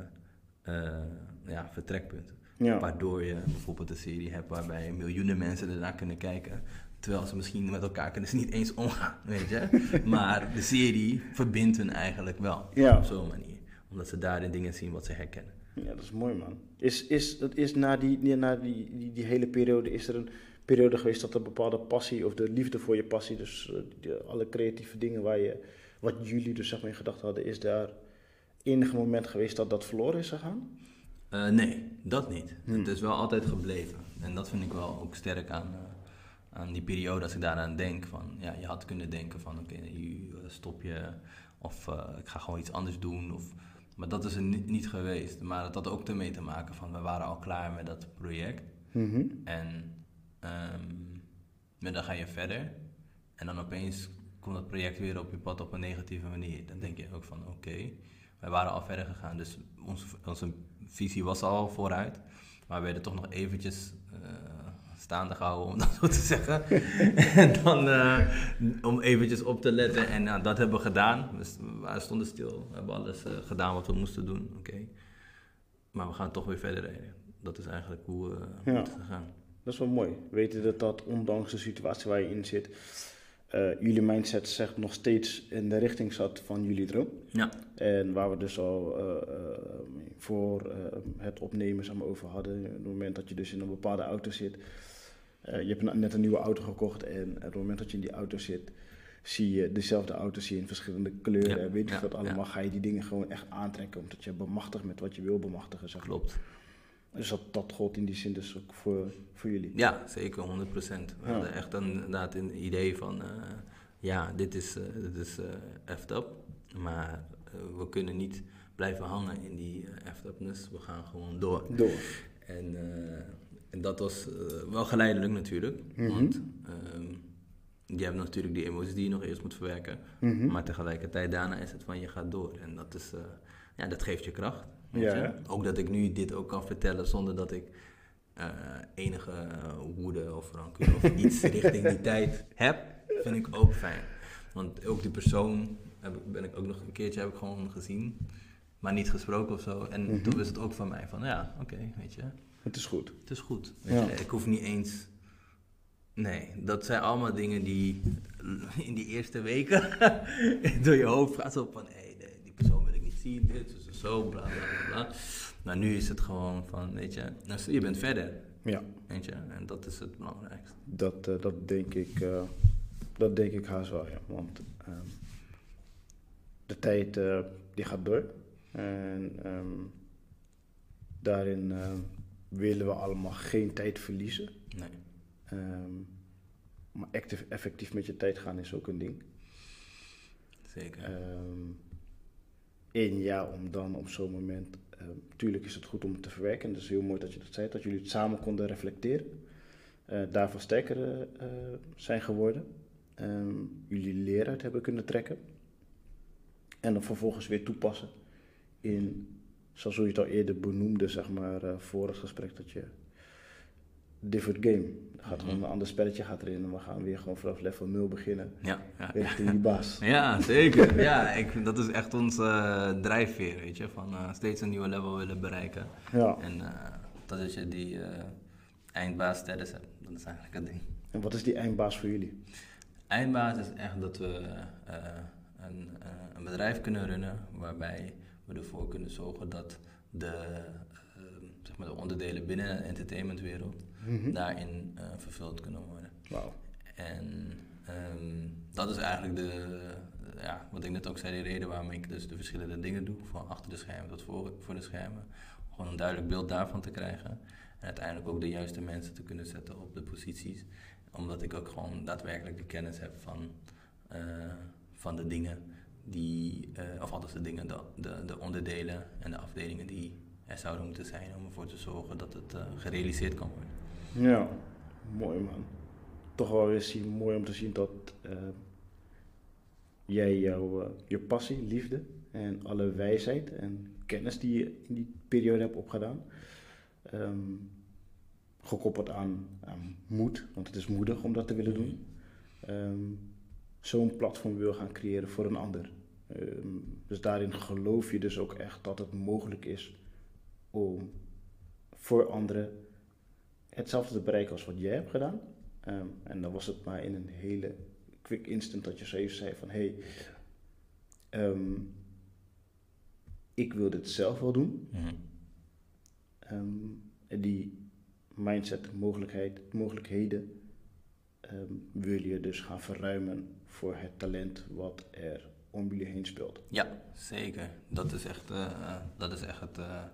ja, vertrekpunten. Ja. Waardoor je bijvoorbeeld een serie hebt waarbij miljoenen mensen ernaar kunnen kijken. Terwijl ze misschien met elkaar kunnen ze niet eens omgaan, weet je. Maar de serie verbindt hun eigenlijk wel. Ja. Op zo'n manier. Omdat ze daarin dingen zien wat ze herkennen. Ja, dat is mooi, man. Is, is, dat is na, die, na die, die, die hele periode, is er een periode geweest dat een bepaalde passie of de liefde voor je passie, dus eh, die- alle creatieve dingen waar je, wat jullie dus zeg maar in gedachten hadden, is daar enig moment geweest dat dat verloren is gegaan? Eh, nee, dat niet. Hmm. Het is wel altijd gebleven. En dat vind ik wel ook sterk aan, eh, aan die periode als ik daaraan denk. Van, ja, je had kunnen denken van oké, nu eh, stop je of ik ga gewoon iets anders doen. Of, maar dat is er niet, niet geweest. Maar het had ook ermee te maken van we waren al klaar met dat project. Mhm. En maar dan ga je verder. En dan opeens komt dat project weer op je pad op een negatieve manier. Dan denk je ook van oké, wij waren al verder gegaan. Dus onze, onze visie was al vooruit. Maar we werden toch nog eventjes eh, staande gehouden, om dat zo te zeggen. en dan eh, om eventjes op te letten. En nou, dat hebben we gedaan. We st- we stonden stil. We hebben alles eh, gedaan wat we moesten doen. Oké. Maar we gaan toch weer verder rijden. Dat is eigenlijk hoe, eh, hoe Ja. het is gegaan. Dat is wel mooi. Weten dat dat ondanks de situatie waar je in zit, eh, jullie mindset zegt nog steeds in de richting zat van jullie droom. Ja. En waar we dus al eh, eh, voor het opnemen zeg maar, over hadden. Op het moment dat je dus in een bepaalde auto zit. je hebt een- net een nieuwe auto gekocht en op het moment dat je in die auto zit, zie je dezelfde auto zie je in verschillende kleuren. Ja, weet je ja, dat allemaal, ga je die dingen gewoon echt aantrekken. Omdat je bemachtigt met wat je wil bemachtigen. Zeg. Klopt. Dus dat, dat gold in die zin dus ook voor, voor jullie. Ja, zeker, 100%. We Ja. hadden echt een, inderdaad een idee van, eh, ja, dit is, eh dit is effed up, maar we kunnen niet blijven hangen in die effed upness. We gaan gewoon door. Door. En, en dat was wel geleidelijk natuurlijk, Mhm. want ehm, je hebt natuurlijk die emoties die je nog eerst moet verwerken, Mhm. maar tegelijkertijd daarna is het van je gaat door. En dat, is, ja, dat geeft je kracht. Ja? Ook dat ik nu dit ook kan vertellen zonder dat ik eh, enige woede of rancune of iets richting die tijd heb, vind ik ook fijn. Want ook die persoon heb ik, ben ik ook nog een keertje heb ik gewoon gezien, maar niet gesproken of zo. En Mhm. toen was het ook van mij van ja, oké, weet je, Het is goed. het is goed. Weet Ja. je, ik hoef niet eens. Nee, dat zijn allemaal dingen die in die eerste weken door je hoofd gaat zo van hé, zien, dit is zo, bla bla bla. bla. Maar nu is het gewoon van, weet je, nou, je bent verder, Ja, weet je, en dat is het belangrijkste. dat, eh, dat denk ik, eh, dat denk ik haast wel, ja. Want ehm, de tijd eh, die gaat door. En ehm, daarin ehm, willen we allemaal geen tijd verliezen. Nee. Maar actief, effectief met je tijd gaan is ook een ding. Zeker. En ja, om dan op zo'n moment, natuurlijk is het goed om het te verwerken. En het is heel mooi dat je dat zei, dat jullie het samen konden reflecteren. eh, daarvan sterker eh, zijn geworden. Ehm, jullie leer uit hebben kunnen trekken. En dan vervolgens weer toepassen in, zoals je het al eerder benoemde, zeg maar, eh voor het gesprek, dat je different game. Er gaat gewoon Mhm. een ander spelletje gaat erin en we gaan weer gewoon vanaf level 0 beginnen. Ja, ja. Richting die baas. Ja, zeker. Ja, ik, dat is echt onze eh, drijfveer, weet je. Van eh, steeds een nieuwe level willen bereiken. Ja. En eh, dat is je die eindbaas status hebt. Dat is eigenlijk het ding. En wat is die eindbaas voor jullie? Eindbaas is echt dat we een, een bedrijf kunnen runnen waarbij we ervoor kunnen zorgen dat de, zeg maar de onderdelen binnen de entertainmentwereld Mhm. daarin eh, vervuld kunnen worden. Wauw. En ehm, dat is eigenlijk de, ja, wat ik net ook zei, de reden waarom ik dus de verschillende dingen doe, van achter de schermen tot voor, voor de schermen. Gewoon een duidelijk beeld daarvan te krijgen. En uiteindelijk ook de juiste mensen te kunnen zetten op de posities. Omdat ik ook gewoon daadwerkelijk de kennis heb van, eh, van de dingen die, eh, of althans de dingen, de, de, de onderdelen en de afdelingen die er zouden moeten zijn om ervoor te zorgen dat het eh, gerealiseerd kan worden. Ja, mooi man. Toch wel weer zien, mooi om te zien dat eh, jij jouw eh, je passie, liefde en alle wijsheid en kennis die je in die periode hebt opgedaan, ehm, gekoppeld aan, moed, want het is moedig om dat te willen doen, ehm, zo'n platform wil gaan creëren voor een ander. Ehm, dus daarin geloof je dus ook echt dat het mogelijk is om voor anderen hetzelfde te bereiken als wat jij hebt gedaan. Ehm, en dan was het maar in een hele quick instant dat je zo even zei van hé, hey, ehm, ik wil dit zelf wel doen. Mhm. Ehm, en die mindset, mogelijkheid, mogelijkheden wil je dus gaan verruimen voor het talent wat er om jullie heen speelt. Ja, zeker. Dat is echt, eh, dat is echt het, eh,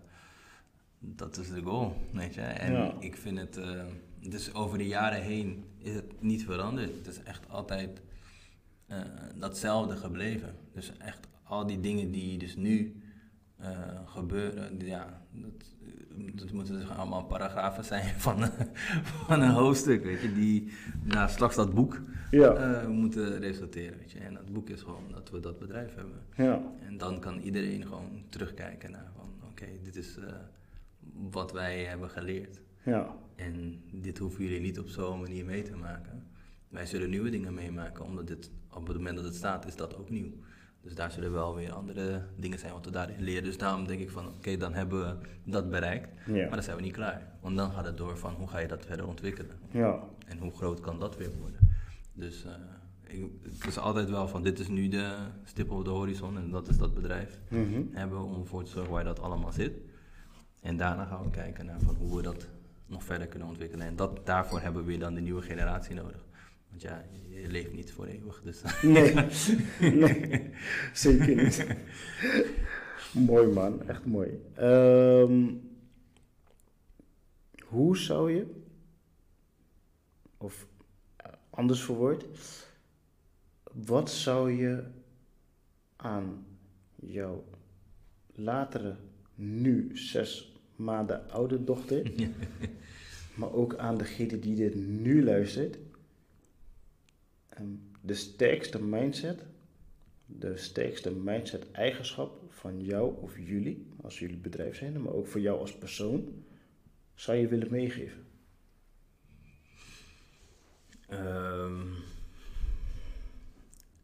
dat is de goal, weet je. En Ja. ik vind het, eh, dus over de jaren heen is het niet veranderd. Het is echt altijd eh, datzelfde gebleven. Dus echt al die dingen die dus nu eh, gebeuren, ja, dat, dat moeten dus allemaal paragrafen zijn van, van een hoofdstuk, weet je, die nou, straks dat boek Ja, moeten resulteren, weet je. En dat boek is gewoon dat we dat bedrijf hebben. ja, En dan kan iedereen gewoon terugkijken naar van, oké, dit is wat wij hebben geleerd. ja, En dit hoeven jullie niet op zo'n manier mee te maken. Wij zullen nieuwe dingen meemaken, omdat dit, op het moment dat het staat, is dat ook nieuw. Dus daar zullen wel weer andere dingen zijn wat we daarin leren. Dus daarom denk ik van, oké, dan hebben we dat bereikt. Maar dan zijn we niet klaar. Want dan gaat het door van, hoe ga je dat verder ontwikkelen? ja, En hoe groot kan dat weer worden? Dus eh, ik, het is altijd wel van, dit is nu de stip op de horizon en dat is dat bedrijf Mhm. hebben om ervoor te zorgen waar dat allemaal zit. En daarna gaan we kijken naar van hoe we dat nog verder kunnen ontwikkelen. En dat, daarvoor hebben we dan de nieuwe generatie nodig. Want ja, je, je leeft niet voor eeuwig. Dus Nee, nee, zeker niet. mooi man, echt mooi. Ehm, hoe zou je, of eh, anders verwoord, wat zou je aan jouw latere, nu zes maanden oude dochter, maar ook aan degene die dit nu luistert, de sterkste mindset, de sterkste mindset eigenschap van jou of jullie, als jullie bedrijf zijn, maar ook voor jou als persoon, zou je willen meegeven? Ehm,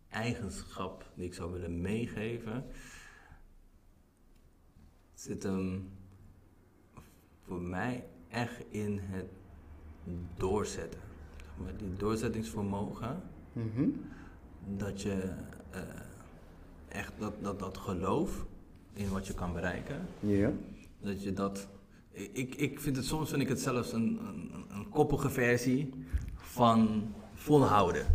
eigenschap die ik zou willen meegeven zit hem voor mij echt in het doorzetten. Maar die doorzettingsvermogen, Mhm. dat je eh, echt dat, dat, dat geloof in wat je kan bereiken, dat je dat. Ik, ik vind het soms vind ik het zelfs een, een, een koppige versie van volhouden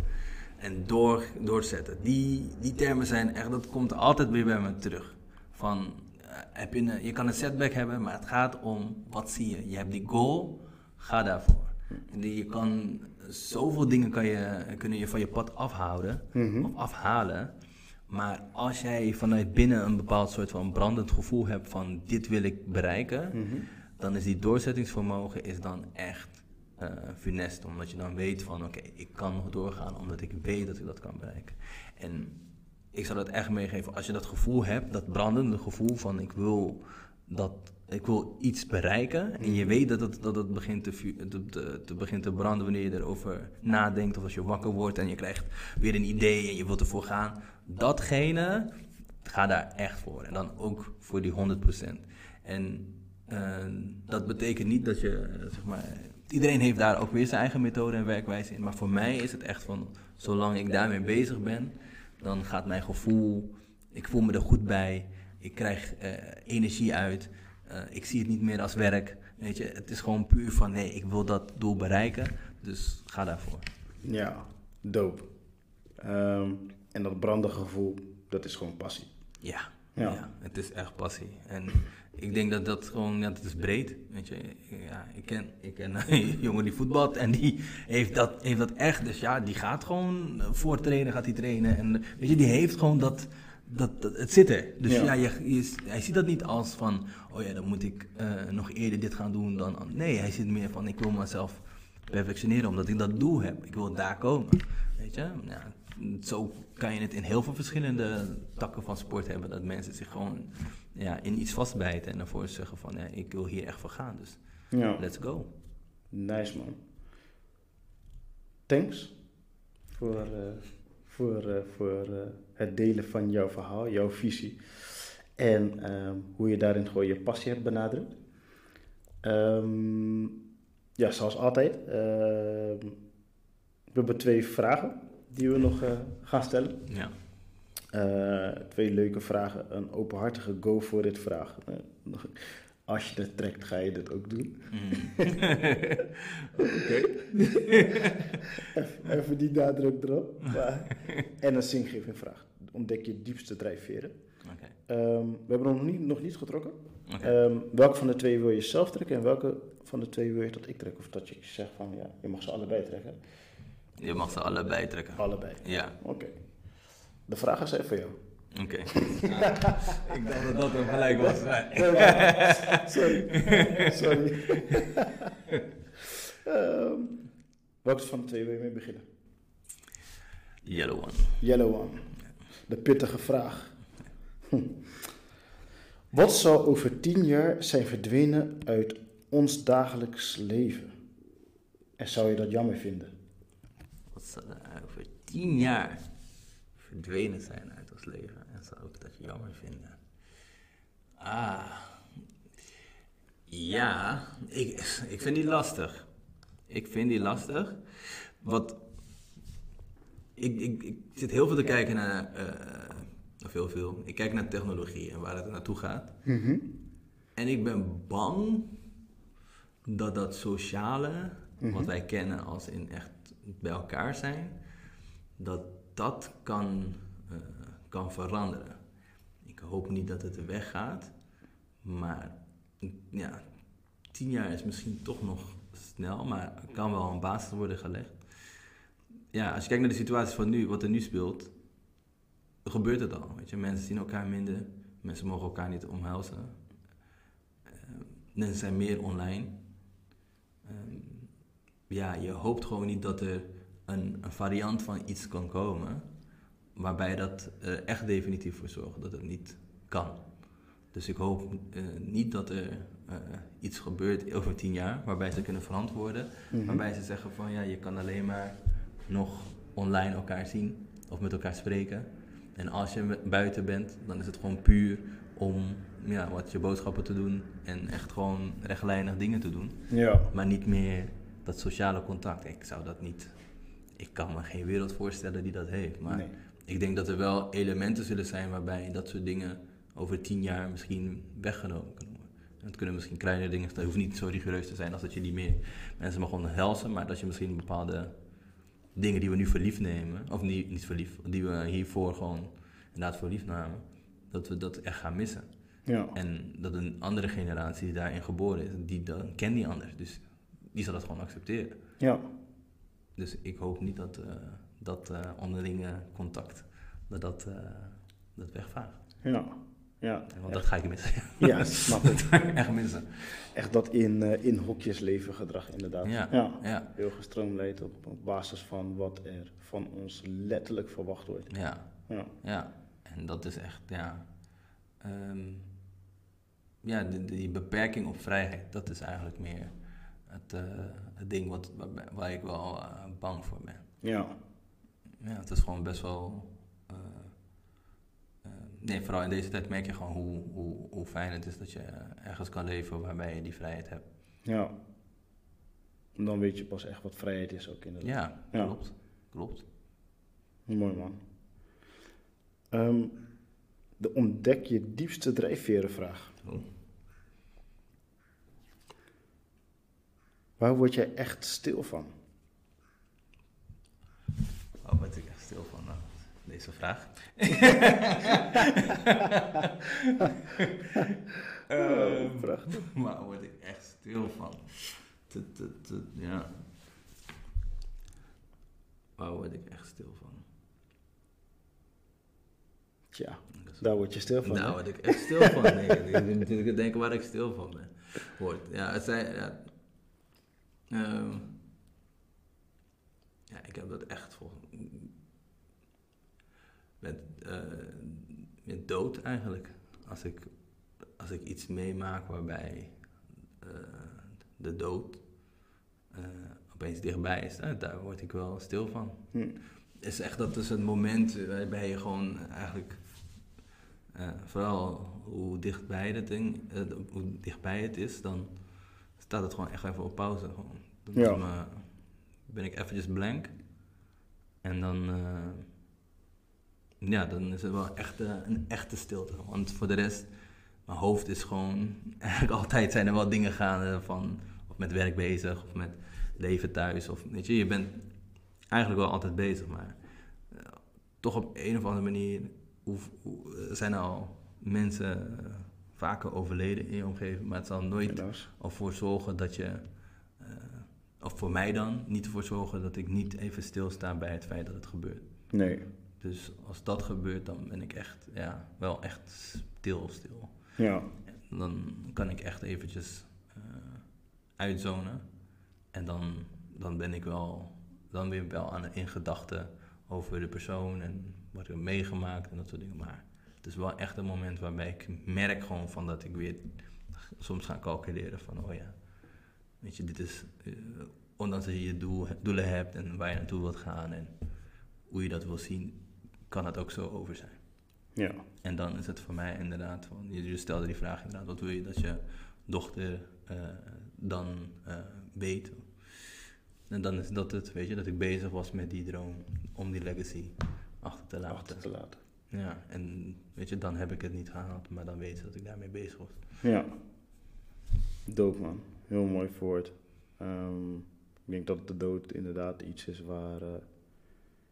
en door, doorzetten. Die, die termen zijn echt, dat komt altijd weer bij me terug. Van heb je, een, je kan een setback hebben, maar het gaat om wat zie je. Je hebt die goal, ga daarvoor. Je kan, zoveel dingen kan je, kunnen je van je pad afhouden Mhm. of afhalen. Maar als jij vanuit binnen een bepaald soort van brandend gevoel hebt van dit wil ik bereiken, Mhm. dan is die doorzettingsvermogen is dan echt eh funest. Omdat je dan weet van oké, ik kan nog doorgaan omdat ik weet dat ik dat kan bereiken. En ik zou dat echt meegeven, als je dat gevoel hebt, dat brandende gevoel van ik wil, dat, ik wil iets bereiken. En je weet dat het, dat het begint, te, te, te begint te branden wanneer je erover nadenkt. Of als je wakker wordt en je krijgt weer een idee en je wilt ervoor gaan. Datgene, ga daar echt voor. En dan ook voor die 100%. En eh, dat betekent niet dat je, eh, zeg maar, iedereen heeft daar ook weer zijn eigen methode en werkwijze in. Maar voor mij is het echt van, zolang ik daarmee bezig ben, dan gaat mijn gevoel, ik voel me er goed bij, ik krijg eh, energie uit, eh, ik zie het niet meer als werk. Weet je, het is gewoon puur van, nee, ik wil dat doel bereiken, dus ga daarvoor. Ja, dope. Ehm, en dat brandige gevoel, dat is gewoon passie. Ja, Ja. ja. het is echt passie. En ik denk dat dat gewoon, ja, het is breed. Weet je, ja, ik ken, ik ken een jongen die voetbalt en die heeft dat, heeft dat echt. Dus ja, die gaat gewoon voor trainen, gaat hij trainen. En weet je, die heeft gewoon dat, dat, dat- het zit er. Dus Ja. ja, je, je- hij ziet dat niet als van, oh ja, dan moet ik eh, nog eerder dit gaan doen dan. Nee, hij ziet meer van, ik wil mezelf perfectioneren omdat ik dat doel heb. Ik wil daar komen. Weet je, ja, zo kan je het in heel veel verschillende takken van sport hebben. Dat mensen zich gewoon ja, in iets vastbijten en daarvoor zeggen van, ja, ik wil hier echt voor gaan. Dus Ja, let's go. nice man. Thanks voor, eh, voor, eh, voor eh, het delen van jouw verhaal, jouw visie. En ehm, hoe je daarin gewoon je passie hebt benadrukt. Ehm, ja, zoals altijd. ehm, we hebben twee vragen die we nog gaan stellen. Ja. Eh, twee leuke vragen. Een openhartige go for it vraag. Eh, als je het trekt, ga je dit ook doen. Mm. Even, even die nadruk erop. Maar- en een zingeving vraag. Ontdek je diepste drijfveren. Oké. Ehm, we hebben nog niet, nog niet getrokken. Oké. Ehm, welke van de twee wil je zelf trekken en welke van de twee wil je dat ik trek? Of dat je zegt van ja, je mag ze allebei trekken. Je mag ze allebei trekken. Allebei. Ja, Oké. De vragen zijn voor jou. oké. ik dacht dat dat hem gelijk was. Sorry. Sorry. Ehm, welke van de twee wil je mee beginnen? Yellow one. Yellow one. De pittige vraag. Hm. Wat zal over tien jaar zijn verdwenen uit ons dagelijks leven? En zou je dat jammer vinden? Wat zal er over tien jaar verdwenen zijn uit ons leven? En zou ik dat jammer vinden? Ah. Ja, ik, ik vind die lastig. Ik vind die lastig. Wat. Ik, ik, ik zit heel veel te kijken naar. eh, of heel veel. Ik kijk naar technologie en waar het naartoe gaat. En ik ben bang dat dat sociale, wat wij kennen als in echt bij elkaar zijn, dat dat kan, eh, kan veranderen. Ik hoop niet dat het weggaat, maar ja, tien jaar is misschien toch nog snel, maar er kan wel een basis worden gelegd. Ja, als je kijkt naar de situatie van nu, wat er nu speelt, gebeurt het al. Weet je? Mensen zien elkaar minder, mensen mogen elkaar niet omhelzen. Eh, mensen zijn meer online. Ehm, ja, je hoopt gewoon niet dat er een, een variant van iets kan komen, waarbij dat er echt definitief voor zorgt dat het niet kan. Dus ik hoop eh, niet dat er eh, iets gebeurt over tien jaar, waarbij ze kunnen verantwoorden, Mhm. waarbij ze zeggen van ja, je kan alleen maar nog online elkaar zien of met elkaar spreken. En als je buiten bent, dan is het gewoon puur om ja, wat je boodschappen te doen en echt gewoon rechtlijnig dingen te doen. Ja. Maar niet meer dat sociale contact. Ik zou dat niet. Ik kan me geen wereld voorstellen die dat heeft. Maar Nee. ik denk dat er wel elementen zullen zijn waarbij dat soort dingen over tien jaar misschien weggenomen kunnen worden. En Het kunnen misschien kleine dingen. Het hoeft niet zo rigoureus te zijn als dat je niet meer mensen mag helsen. Maar dat je misschien bepaalde dingen die we nu voor lief nemen. Of niet, niet voor lief. Die we hiervoor gewoon inderdaad voor lief namen. Dat we dat echt gaan missen. Ja. En dat een andere generatie die daarin geboren is, die dan kent die anders. Dus die zal dat gewoon accepteren. Ja. Dus ik hoop niet dat eh, dat eh, onderlinge contact, dat dat, eh, dat wegvaagt. Ja. Ja. Want dat ga ik missen. Ja, snap ik. dat ga ik echt missen. Echt dat in, in hokjes leven gedrag, inderdaad. Ja, ja. ja, Heel gestroomlijnd op, op basis van wat er van ons letterlijk verwacht wordt. ja, Ja. ja. En dat is echt, ja... ehm, ja, die, die beperking op vrijheid, dat is eigenlijk meer het, eh, het ding wat, waar, waar ik wel eh, bang voor ben. Ja. Ja, het is gewoon best wel. eh, nee, vooral in deze tijd merk je gewoon hoe, hoe, hoe fijn het is dat je ergens kan leven waarbij je die vrijheid hebt. Ja. En dan weet je pas echt wat vrijheid is ook inderdaad. Ja, Ja. klopt. Klopt. Mooi man. Ehm, de ontdek je diepste drijfveren vraag. Oh. Waar word jij echt stil van? Waar word ik echt stil van? Nou, deze vraag. Ehm, prachtig. Waar word ik echt stil van? Ja. Waar word ik echt stil van? Tja, daar word je stil van. Daar hè? word ik echt stil van. Nee, ik, ik, ik denk waar ik stil van ben. Word. Ja, het zijn. Ja, Ehm, ja, ik heb dat echt vol. Met, eh, met dood eigenlijk. Als ik, als ik iets meemaak waarbij eh, de dood eh, opeens dichtbij is, daar word ik wel stil van Hm. is echt dat is het moment waarbij je gewoon eigenlijk vooral hoe dichtbij het ding, hoe dichtbij het is, dan staat het gewoon echt even op pauze. Gewoon. Dan Ja. is me- ben ik eventjes blank en dan, eh, ja, dan is het wel echt eh, een echte stilte. Want voor de rest, mijn hoofd is gewoon, eigenlijk altijd zijn er wel dingen gaande van, of met werk bezig, of met leven thuis, of weet je, je bent eigenlijk wel altijd bezig, maar eh, toch op een of andere manier hoe, hoe, zijn er al mensen vaker overleden in je omgeving, maar het zal nooit Helaas. ervoor zorgen dat je, eh, of voor mij dan, niet ervoor zorgen dat ik niet even stilsta bij het feit dat het gebeurt. Nee. Dus als dat gebeurt, dan ben ik echt, ja, wel echt stil, stil. Ja. Dan kan ik echt eventjes eh uitzonen. En dan, dan ben ik wel, dan ik wel aan, in gedachten over de persoon en wat ik heb meegemaakt en dat soort dingen. Maar het is wel echt een moment waarbij ik merk gewoon van dat ik weer soms ga calculeren van, oh ja, weet je, dit is, eh, ondanks dat je je doel, doelen hebt en waar je naartoe wilt gaan en hoe je dat wil zien, kan het ook zo over zijn. Ja. En dan is het voor mij inderdaad, van, je, stelde die vraag inderdaad, wat wil je dat je dochter eh, dan eh, weet? En dan is dat het, weet je, dat ik bezig was met die droom om die legacy achter te laten. Achter te laten. Ja, en weet je, dan heb ik het niet gehaald, maar dan weet ze dat ik daarmee bezig was. Ja. Dope man. Heel mooi woord. Ehm, ik denk dat de dood inderdaad iets is waar eh,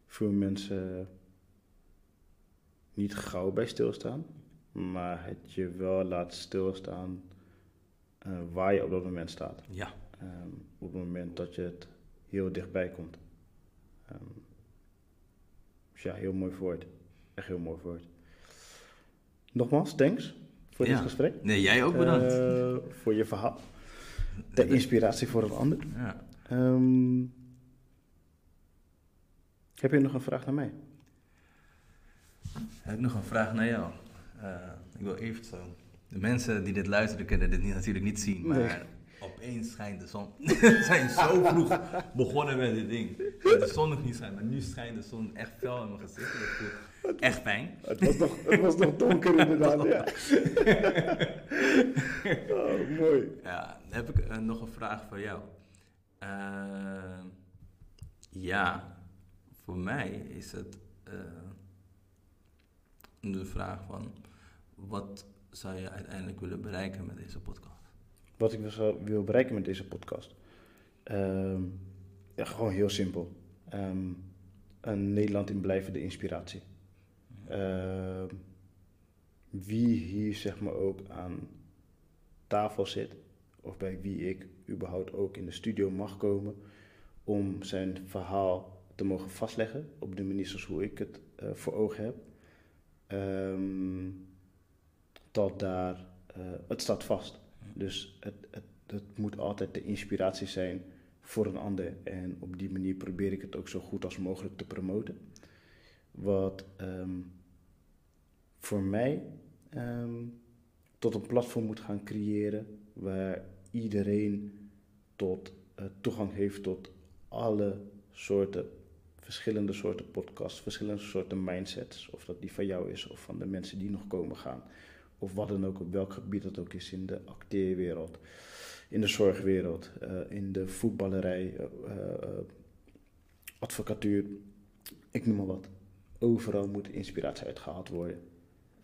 veel mensen niet gauw bij stilstaan. Maar het je wel laat stilstaan eh, waar je op dat moment staat. Ja, Ehm, op het moment dat je het heel dichtbij komt. Ehm, dus ja, heel mooi woord. Echt heel mooi woord. Nogmaals, thanks voor Ja. dit gesprek. nee, jij ook bedankt. Eh, voor je verhaal. Ter inspiratie voor een ander. ja. Ehm, heb je nog een vraag naar mij? Heb ik nog een vraag naar jou? Eh, ik wil even zo. De mensen die dit luisteren kunnen dit niet, natuurlijk niet zien, maar Nee. Opeens schijnt de zon. We zijn zo vroeg begonnen met dit ding. De zon nog niet schijnt, maar nu schijnt de zon echt fel in mijn gezicht. Dat voelt echt fijn. Het was nog, het was nog donker inderdaad, ja. oh, mooi. Ja, dan heb ik eh, nog een vraag voor jou. Eh, ja, voor mij is het eh, de vraag van wat zou je uiteindelijk willen bereiken met deze podcast? Wat ik dus wil bereiken met deze podcast. Ehm, gewoon heel simpel. Ehm, een Nederland in blijvende inspiratie. Ehm, wie hier zeg maar ook aan tafel zit, of bij wie ik überhaupt ook in de studio mag komen, om zijn verhaal te mogen vastleggen op de manier zoals hoe ik het uh, voor ogen heb. Um, tot daar, uh, het staat vast. Dus het, het, het moet altijd de inspiratie zijn voor een ander. En op die manier probeer ik het ook zo goed als mogelijk te promoten. Wat um, voor mij um, tot een platform moet gaan creëren waar iedereen tot uh, toegang heeft tot alle soorten, verschillende soorten podcasts, verschillende soorten mindsets. Of dat die van jou is of van de mensen die nog komen gaan. Of wat dan ook, op welk gebied dat ook is in de acteerwereld, in de zorgwereld, uh, in de voetballerij, uh, advocatuur, ik noem maar wat. Overal moet inspiratie uitgehaald worden.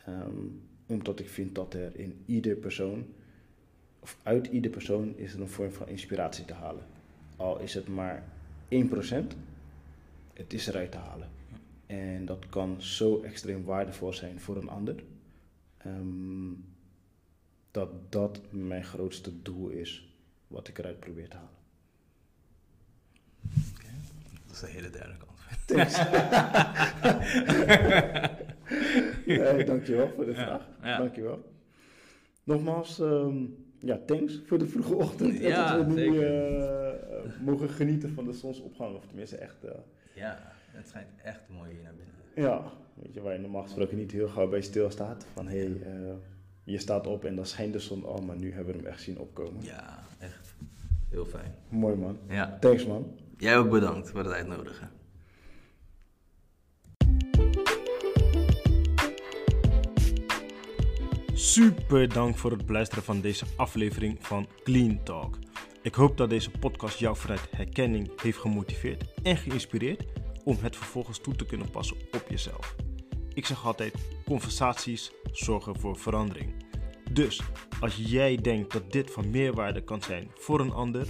Um, omdat ik vind dat er in ieder persoon, of uit ieder persoon, is er een vorm van inspiratie te halen. Al is het maar 1%, het is eruit te halen. En dat kan zo extreem waardevol zijn voor een ander. Um, dat dat mijn grootste doel is, wat ik eruit probeer te halen. Okay. Dat is een hele duidelijke antwoord. hey, dankjewel voor de vraag. Ja. Dankjewel. Nogmaals, um, ja, thanks voor de vroege ochtend. Ja, dat we nu uh, mogen genieten van de zonsopgang. Of tenminste echt... Uh, ja, het schijnt echt mooi hier naar binnen. Ja, weet je, waar je normaal gesproken niet heel gauw bij stilstaat. Van hé, hey, uh, je staat op en dan schijnt de zon al, maar nu hebben we hem echt zien opkomen. Ja, echt. Heel fijn. Mooi man. Ja. Thanks man. Jij ook bedankt voor het uitnodigen. Super dank voor het beluisteren van deze aflevering van Clean Talk. Ik hoop dat deze podcast jou vanuit herkenning heeft gemotiveerd en geïnspireerd om het vervolgens toe te kunnen passen op jezelf. Ik zeg altijd: conversaties zorgen voor verandering. Dus als jij denkt dat dit van meerwaarde kan zijn voor een ander,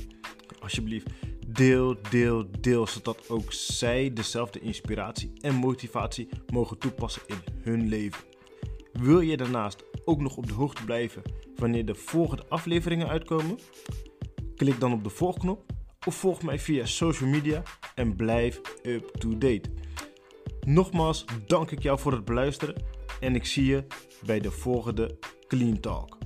alsjeblieft deel, deel, deel, zodat ook zij dezelfde inspiratie en motivatie mogen toepassen in hun leven. Wil je daarnaast ook nog op de hoogte blijven wanneer de volgende afleveringen uitkomen? Klik dan op de volgknop of volg mij via social media en blijf up to date. Nogmaals dank ik jou voor het beluisteren en ik zie je bij de volgende Clean Talk.